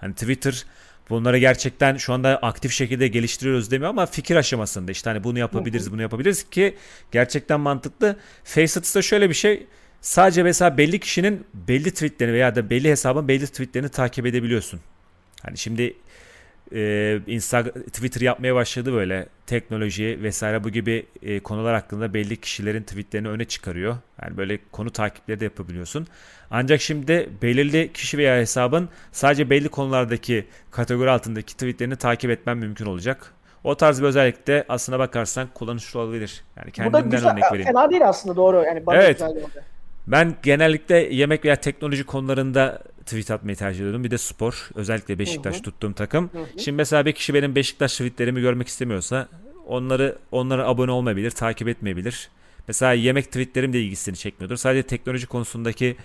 Speaker 1: Hani Twitter bunları gerçekten şu anda aktif şekilde geliştiriyoruz demiyor ama fikir aşamasında işte hani bunu yapabiliriz bunu yapabiliriz ki gerçekten mantıklı. Facets'ta şöyle bir şey sadece mesela belli kişinin belli tweetlerini veya da belli hesabın belli tweetlerini takip edebiliyorsun. Hani şimdi e, Instagram, Twitter yapmaya başladı böyle teknoloji vesaire bu gibi e, konular hakkında belli kişilerin tweetlerini öne çıkarıyor. Yani böyle konu takipleri de yapabiliyorsun. Ancak şimdi belirli kişi veya hesabın sadece belli konulardaki kategori altındaki tweetlerini takip etmen mümkün olacak. O tarz bir özellik de aslına bakarsan kullanışlı olabilir. Yani
Speaker 2: Bu da
Speaker 1: kendimden
Speaker 2: güzel,
Speaker 1: örnek vereyim.
Speaker 2: fena değil aslında doğru. Yani
Speaker 1: Evet.
Speaker 2: güzel.
Speaker 1: Ben genellikle yemek veya teknoloji konularında tweet atmayı tercih ediyorum. Bir de spor. Özellikle Beşiktaş
Speaker 2: Hı hı.
Speaker 1: tuttuğum takım.
Speaker 2: Hı hı.
Speaker 1: Şimdi mesela bir kişi benim Beşiktaş tweetlerimi görmek istemiyorsa onları onlara abone olmayabilir, takip etmeyebilir. Mesela yemek tweetlerim de ilgisini çekmiyordur. Sadece teknoloji konusundaki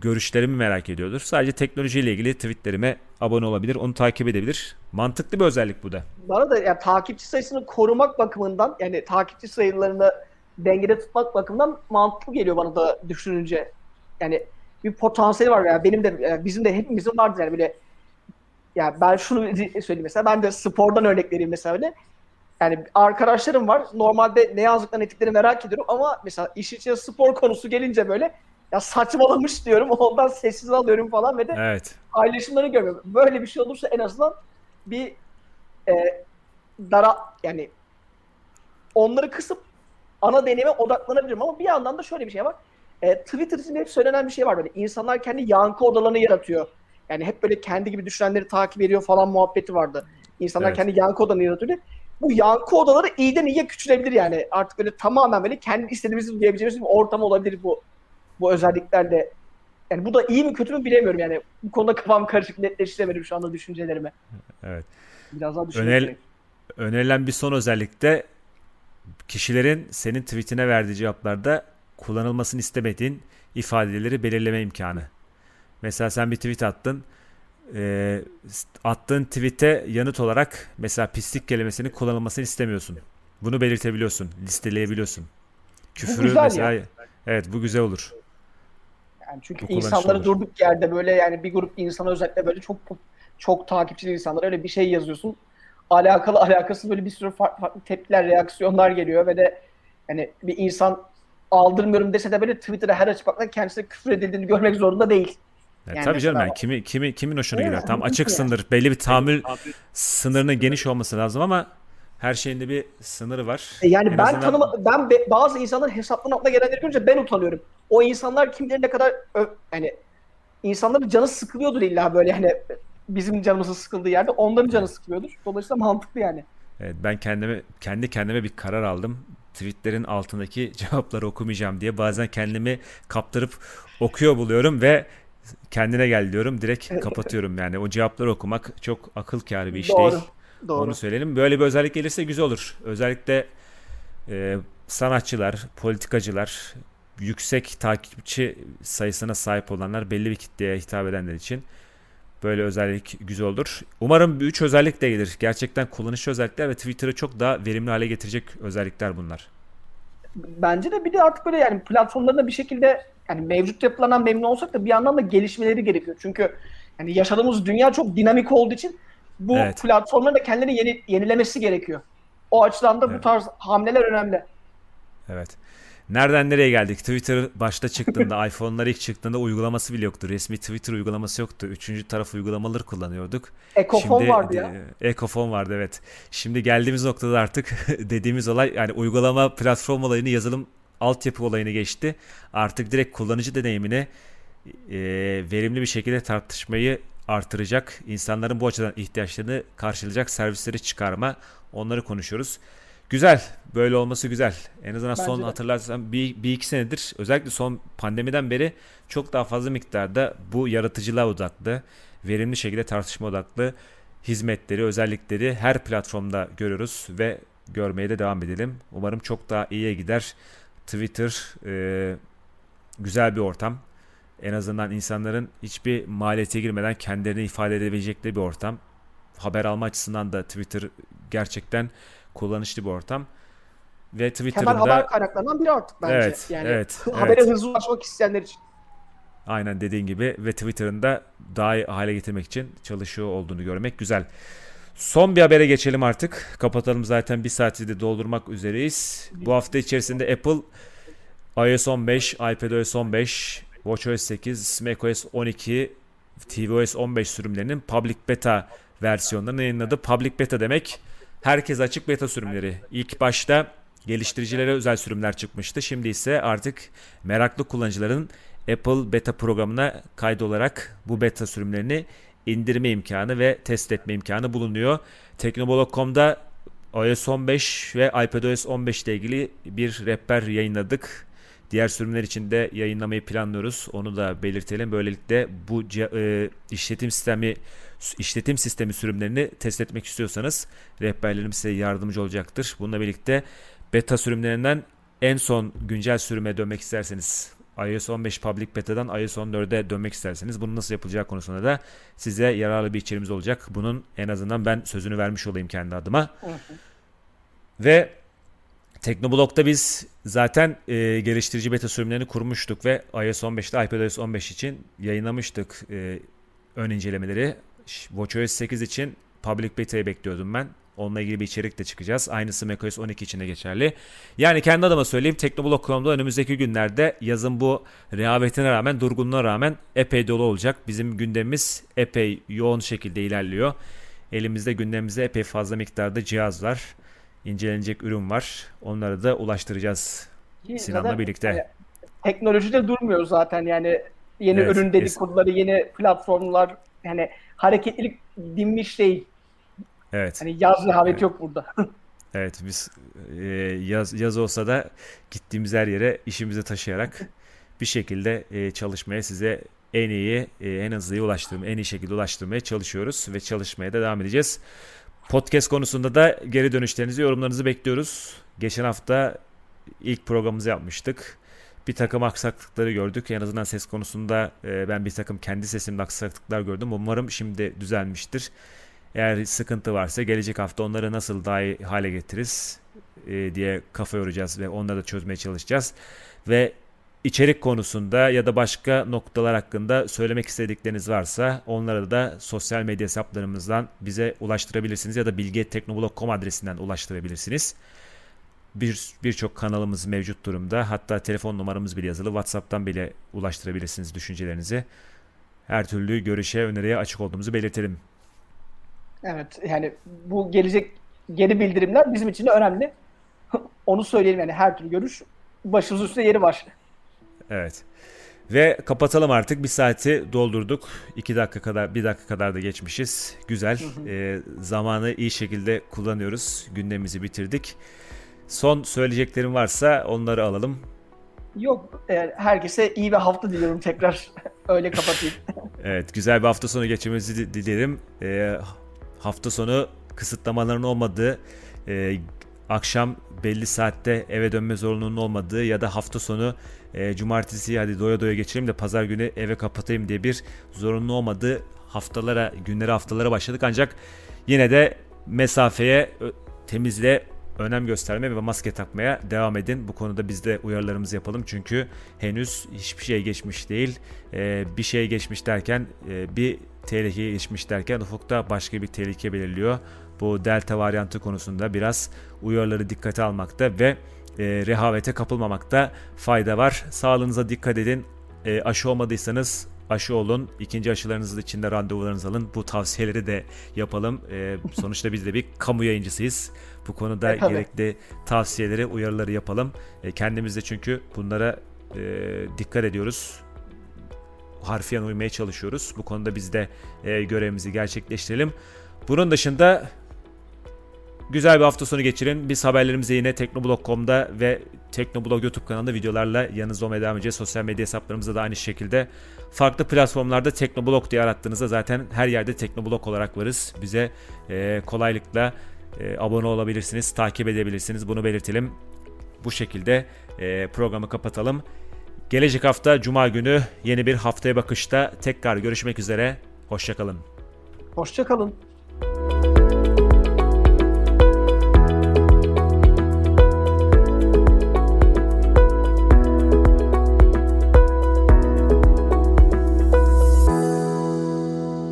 Speaker 1: görüşlerimi merak ediyordur. Sadece teknolojiyle ilgili tweetlerime abone olabilir, onu takip edebilir. Mantıklı bir özellik bu da.
Speaker 2: Bana da yani takipçi sayısını korumak bakımından yani takipçi sayılarını dengede tutmak bakımından mantıklı geliyor bana da düşününce. Yani bir potansiyeli var yani benim de yani bizim de hepimizin vardır yani böyle yani ben şunu söyleyeyim mesela ben de spordan örnek vereyim mesela öyle. Yani arkadaşlarım var. Normalde ne yazdıklarını ettiklerini merak ediyorum ama mesela iş içine spor konusu gelince böyle ya saçmalamış diyorum. <laughs> Ondan sessiz alıyorum falan ve de
Speaker 1: Evet.
Speaker 2: paylaşımlarını görüyorum. Böyle bir şey olursa en azından bir e, dara yani onları kısıp ana deneyime odaklanabilirim ama bir yandan da şöyle bir şey var. E, Twitter için hep söylenen bir şey var böyle. İnsanlar kendi yankı odalarını yaratıyor. Yani hep böyle kendi gibi düşünenleri takip ediyor falan muhabbeti vardı. İnsanlar
Speaker 1: Evet.
Speaker 2: kendi yankı odalarını yaratıyor. Bu yankı odaları iyiden iyiye küçülebilir yani. Artık böyle tamamen böyle kendi istediğimizi duyabileceğimiz bir ortam olabilir bu. bu özelliklerle yani bu da iyi mi kötü mü bilemiyorum yani. Bu konuda kafam karışık netleştiremedim şu anda düşüncelerimi.
Speaker 1: Evet.
Speaker 2: Biraz daha gerek.
Speaker 1: Önerilen bir son özellik de kişilerin senin tweetine verdiği cevaplarda kullanılmasını istemediğin ifadeleri belirleme imkanı. Mesela sen bir tweet attın. e, attığın tweete yanıt olarak mesela pislik kelimesinin kullanılmasını istemiyorsun. Bunu belirtebiliyorsun, listeleyebiliyorsun. Küfürü
Speaker 2: güzel
Speaker 1: mesela
Speaker 2: ya.
Speaker 1: evet bu güzel olur.
Speaker 2: Yani çünkü
Speaker 1: Bu
Speaker 2: insanları
Speaker 1: olur.
Speaker 2: durduk yerde böyle yani bir grup insana özellikle böyle çok çok takipçili insanlar öyle bir şey yazıyorsun. Alakalı alakasız böyle bir sürü farklı, farklı tepkiler, reaksiyonlar geliyor ve de yani bir insan aldırmıyorum dese de böyle Twitter'a her baktığında kendisine küfür edildiğini görmek zorunda değil.
Speaker 1: Ya
Speaker 2: Yani
Speaker 1: tabii canım yani kimi kimi kimin hoşuna gider. Tam
Speaker 2: tabii ki
Speaker 1: açıksındır. Belli bir tahammül sınırının geniş olması lazım ama her şeyin de bir sınırı var.
Speaker 2: E Yani
Speaker 1: En
Speaker 2: ben
Speaker 1: azından-
Speaker 2: tanıma, ben be- bazı insanların hesaplarının altına gelenleri görünce ben utanıyorum. O insanlar kim bilir ne kadar yani insanların canı sıkılıyordur illa böyle hani bizim canımızın sıkıldığı yerde onların canı sıkılıyordur. Dolayısıyla mantıklı yani.
Speaker 1: Evet, ben kendime kendi kendime bir karar aldım. Tweetlerin altındaki <laughs> cevapları okumayacağım diye bazen kendimi kaptırıp okuyor buluyorum ve kendine gel diyorum. Direkt kapatıyorum yani. O cevapları okumak çok akıl kârı bir iş
Speaker 2: Doğru.
Speaker 1: değil.
Speaker 2: Doğru.
Speaker 1: Onu söyleyelim. Böyle bir özellik gelirse güzel olur. Özellikle e, sanatçılar, politikacılar, yüksek takipçi sayısına sahip olanlar, belli bir kitleye hitap edenler için böyle özellik güzel olur. Umarım bu üç özellik de gelir. Gerçekten kullanışlı özellikler ve Twitter'ı çok daha verimli hale getirecek özellikler bunlar.
Speaker 2: Bence de bir de artık böyle yani platformlarında bir şekilde yani mevcut yapılanan memnun olsak da bir yandan da gelişmeleri gerekiyor. Çünkü yani yaşadığımız dünya çok dinamik olduğu için bu
Speaker 1: Evet.
Speaker 2: platformların da kendini yeni, yenilemesi gerekiyor. O açıdan da bu
Speaker 1: Evet.
Speaker 2: tarz hamleler önemli.
Speaker 1: Evet. Nereden nereye geldik? Twitter başta çıktığında, <laughs> iPhone'lar ilk çıktığında uygulaması bile yoktu. Resmi Twitter uygulaması yoktu. Üçüncü taraf uygulamaları kullanıyorduk.
Speaker 2: Ekofon
Speaker 1: Şimdi
Speaker 2: vardı ya.
Speaker 1: e, Ekofon vardı evet. Şimdi geldiğimiz noktada artık <laughs> dediğimiz olay yani uygulama platform olayını yazılım altyapı olayını geçti. Artık direkt kullanıcı deneyimini e, verimli bir şekilde tartışmayı artıracak, insanların bu açıdan ihtiyaçlarını karşılayacak servisleri çıkarma onları konuşuyoruz. Güzel. Böyle olması güzel. En azından
Speaker 2: Bence
Speaker 1: son
Speaker 2: de.
Speaker 1: hatırlarsan bir, bir iki senedir özellikle son pandemiden beri çok daha fazla miktarda bu yaratıcılığa odaklı, verimli şekilde tartışma odaklı hizmetleri, özellikleri her platformda görüyoruz ve görmeye de devam edelim. Umarım çok daha iyiye gider. Twitter e, güzel bir ortam. En azından insanların hiçbir maliyete girmeden kendilerini ifade edebilecekleri bir ortam. Haber alma açısından da Twitter gerçekten kullanışlı bir ortam. Ve
Speaker 2: Temel
Speaker 1: Twitter'ın
Speaker 2: haber
Speaker 1: da
Speaker 2: kaynaklarından biri artık bence.
Speaker 1: Evet,
Speaker 2: yani
Speaker 1: evet, <laughs>
Speaker 2: habere
Speaker 1: evet.
Speaker 2: hızlı ulaşmak isteyenler için.
Speaker 1: Aynen dediğin gibi ve Twitter'ın da daha iyi hale getirmek için çalışıyor olduğunu görmek güzel. Son bir habere geçelim artık. Kapatalım zaten bir saati de doldurmak üzereyiz. Bu hafta içerisinde Apple iOS 15, iPadOS 15, WatchOS 8, macOS 12, tvOS 15 sürümlerinin public beta versiyonlarını yayınladı. Public beta demek herkes açık beta sürümleri. İlk başta geliştiricilere özel sürümler çıkmıştı. Şimdi ise artık meraklı kullanıcıların Apple beta programına kaydolarak bu beta sürümlerini indirme imkanı ve test etme imkanı bulunuyor. Teknobolog.com'da iOS 15 ve iPadOS 15 ile ilgili bir rehber yayınladık. Diğer sürümler için de yayınlamayı planlıyoruz. Onu da belirtelim. Böylelikle bu e, işletim sistemi işletim sistemi sürümlerini test etmek istiyorsanız rehberlerim size yardımcı olacaktır. Bununla birlikte beta sürümlerinden en son güncel sürüme dönmek isterseniz iOS 15 Public Beta'dan iOS 14'e dönmek isterseniz bunun nasıl yapılacağı konusunda da size yararlı bir içeriğimiz olacak. Bunun en azından ben sözünü vermiş olayım kendi adıma. Ve Teknoblog'da biz zaten e, geliştirici beta sürümlerini kurmuştuk ve iOS 15'te iPadOS 15 için yayınlamıştık e, ön incelemeleri. WatchOS 8 için Public Beta'yı bekliyordum ben. Onunla ilgili bir içerik de çıkacağız. Aynısı macOS 12 için de geçerli. Yani kendi adıma söyleyeyim Teknoblog.com'da önümüzdeki günlerde yazın bu rehavetine rağmen, durgunluğa rağmen epey dolu olacak. Bizim gündemimiz epey yoğun şekilde ilerliyor. Elimizde gündemimizde epey fazla miktarda cihaz var. İncelenecek ürün var. Onları da ulaştıracağız
Speaker 2: Ki
Speaker 1: Sinan'la birlikte.
Speaker 2: hani teknolojide durmuyor zaten yani yeni
Speaker 1: Evet,
Speaker 2: ürün
Speaker 1: es-
Speaker 2: dedikoduları, yeni platformlar yani hareketlilik dinmiş değil.
Speaker 1: Evet.
Speaker 2: Hani yaz rehaveti
Speaker 1: Evet.
Speaker 2: yok burada. <laughs>
Speaker 1: Evet biz e, yaz yaz olsa da gittiğimiz her yere işimizi taşıyarak bir şekilde e, çalışmaya size en iyi, e, en hızlı ulaştırma, en iyi şekilde ulaştırmaya çalışıyoruz ve çalışmaya da devam edeceğiz. Podcast konusunda da geri dönüşlerinizi, yorumlarınızı bekliyoruz. Geçen hafta ilk programımızı yapmıştık. Bir takım aksaklıkları gördük. En azından ses konusunda e, ben bir takım kendi sesimde aksaklıklar gördüm. Umarım şimdi düzelmiştir. Eğer sıkıntı varsa gelecek hafta onları nasıl daha iyi hale getiririz e, diye kafa yoracağız ve onları da çözmeye çalışacağız. Ve içerik konusunda ya da başka noktalar hakkında söylemek istedikleriniz varsa onları da sosyal medya hesaplarımızdan bize ulaştırabilirsiniz ya da bilgeteknoblog.com adresinden ulaştırabilirsiniz. Bir birçok kanalımız mevcut durumda. Hatta telefon numaramız bile yazılı. WhatsApp'tan bile ulaştırabilirsiniz düşüncelerinizi. Her türlü görüşe, öneriye açık olduğumuzu belirtelim.
Speaker 2: Evet yani bu gelecek geri bildirimler bizim için de önemli. <laughs> Onu söyleyelim yani her türlü görüş başımız üstüne yeri var.
Speaker 1: Evet. Ve kapatalım artık. Bir saati doldurduk. İki dakika kadar, bir dakika kadar da geçmişiz. Güzel. Ee, zamanı iyi şekilde kullanıyoruz. Gündemimizi bitirdik. Son söyleyeceklerim varsa onları alalım.
Speaker 2: Yok. e, herkese iyi bir hafta diliyorum tekrar. <laughs> Öyle kapatayım. <laughs>
Speaker 1: Evet, güzel bir hafta sonu geçirmenizi di- dilerim. Ee, hafta sonu kısıtlamaların olmadığı, e, akşam belli saatte eve dönme zorunluluğunun olmadığı ya da hafta sonu e, cumartesi hadi doya doya geçireyim de pazar günü eve kapatayım diye bir zorunlu olmadığı haftalara, günlere haftalara başladık. Ancak yine de mesafeye, temizliğe önem göstermeye ve maske takmaya devam edin. Bu konuda biz de uyarılarımızı yapalım. Çünkü henüz hiçbir şey geçmiş değil. Ee, bir şey geçmiş derken e, bir tehlike geçmiş derken ufukta başka bir tehlike belirliyor. Bu delta varyantı konusunda biraz uyarıları dikkate almakta ve e, rehavete kapılmamakta fayda var. Sağlığınıza dikkat edin. E, aşı olmadıysanız aşı olun. İkinci aşılarınızın içinde randevularınızı alın. Bu tavsiyeleri de yapalım. E, sonuçta biz de bir kamu yayıncısıyız. Bu konuda
Speaker 2: E, tabii.
Speaker 1: gerekli tavsiyeleri, uyarıları yapalım. E, kendimiz de çünkü bunlara e, dikkat ediyoruz. Harfiyen uymaya çalışıyoruz. Bu konuda biz de e, görevimizi gerçekleştirelim. Bunun dışında güzel bir hafta sonu geçirin. Biz haberlerimizi yine teknoblog.com'da ve Teknoblog YouTube kanalında videolarla yanınızda olmaya devam edeceğiz. Sosyal medya hesaplarımızda da aynı şekilde. Farklı platformlarda Teknoblog diye arattığınızda zaten her yerde Teknoblog olarak varız. Bize e, kolaylıkla e, abone olabilirsiniz, takip edebilirsiniz. Bunu belirtelim. Bu şekilde e, programı kapatalım. Gelecek hafta Cuma günü yeni bir haftaya bakışta tekrar görüşmek üzere. Hoşçakalın.
Speaker 2: Hoşçakalın.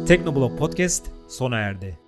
Speaker 1: Teknoblog Podcast sona erdi.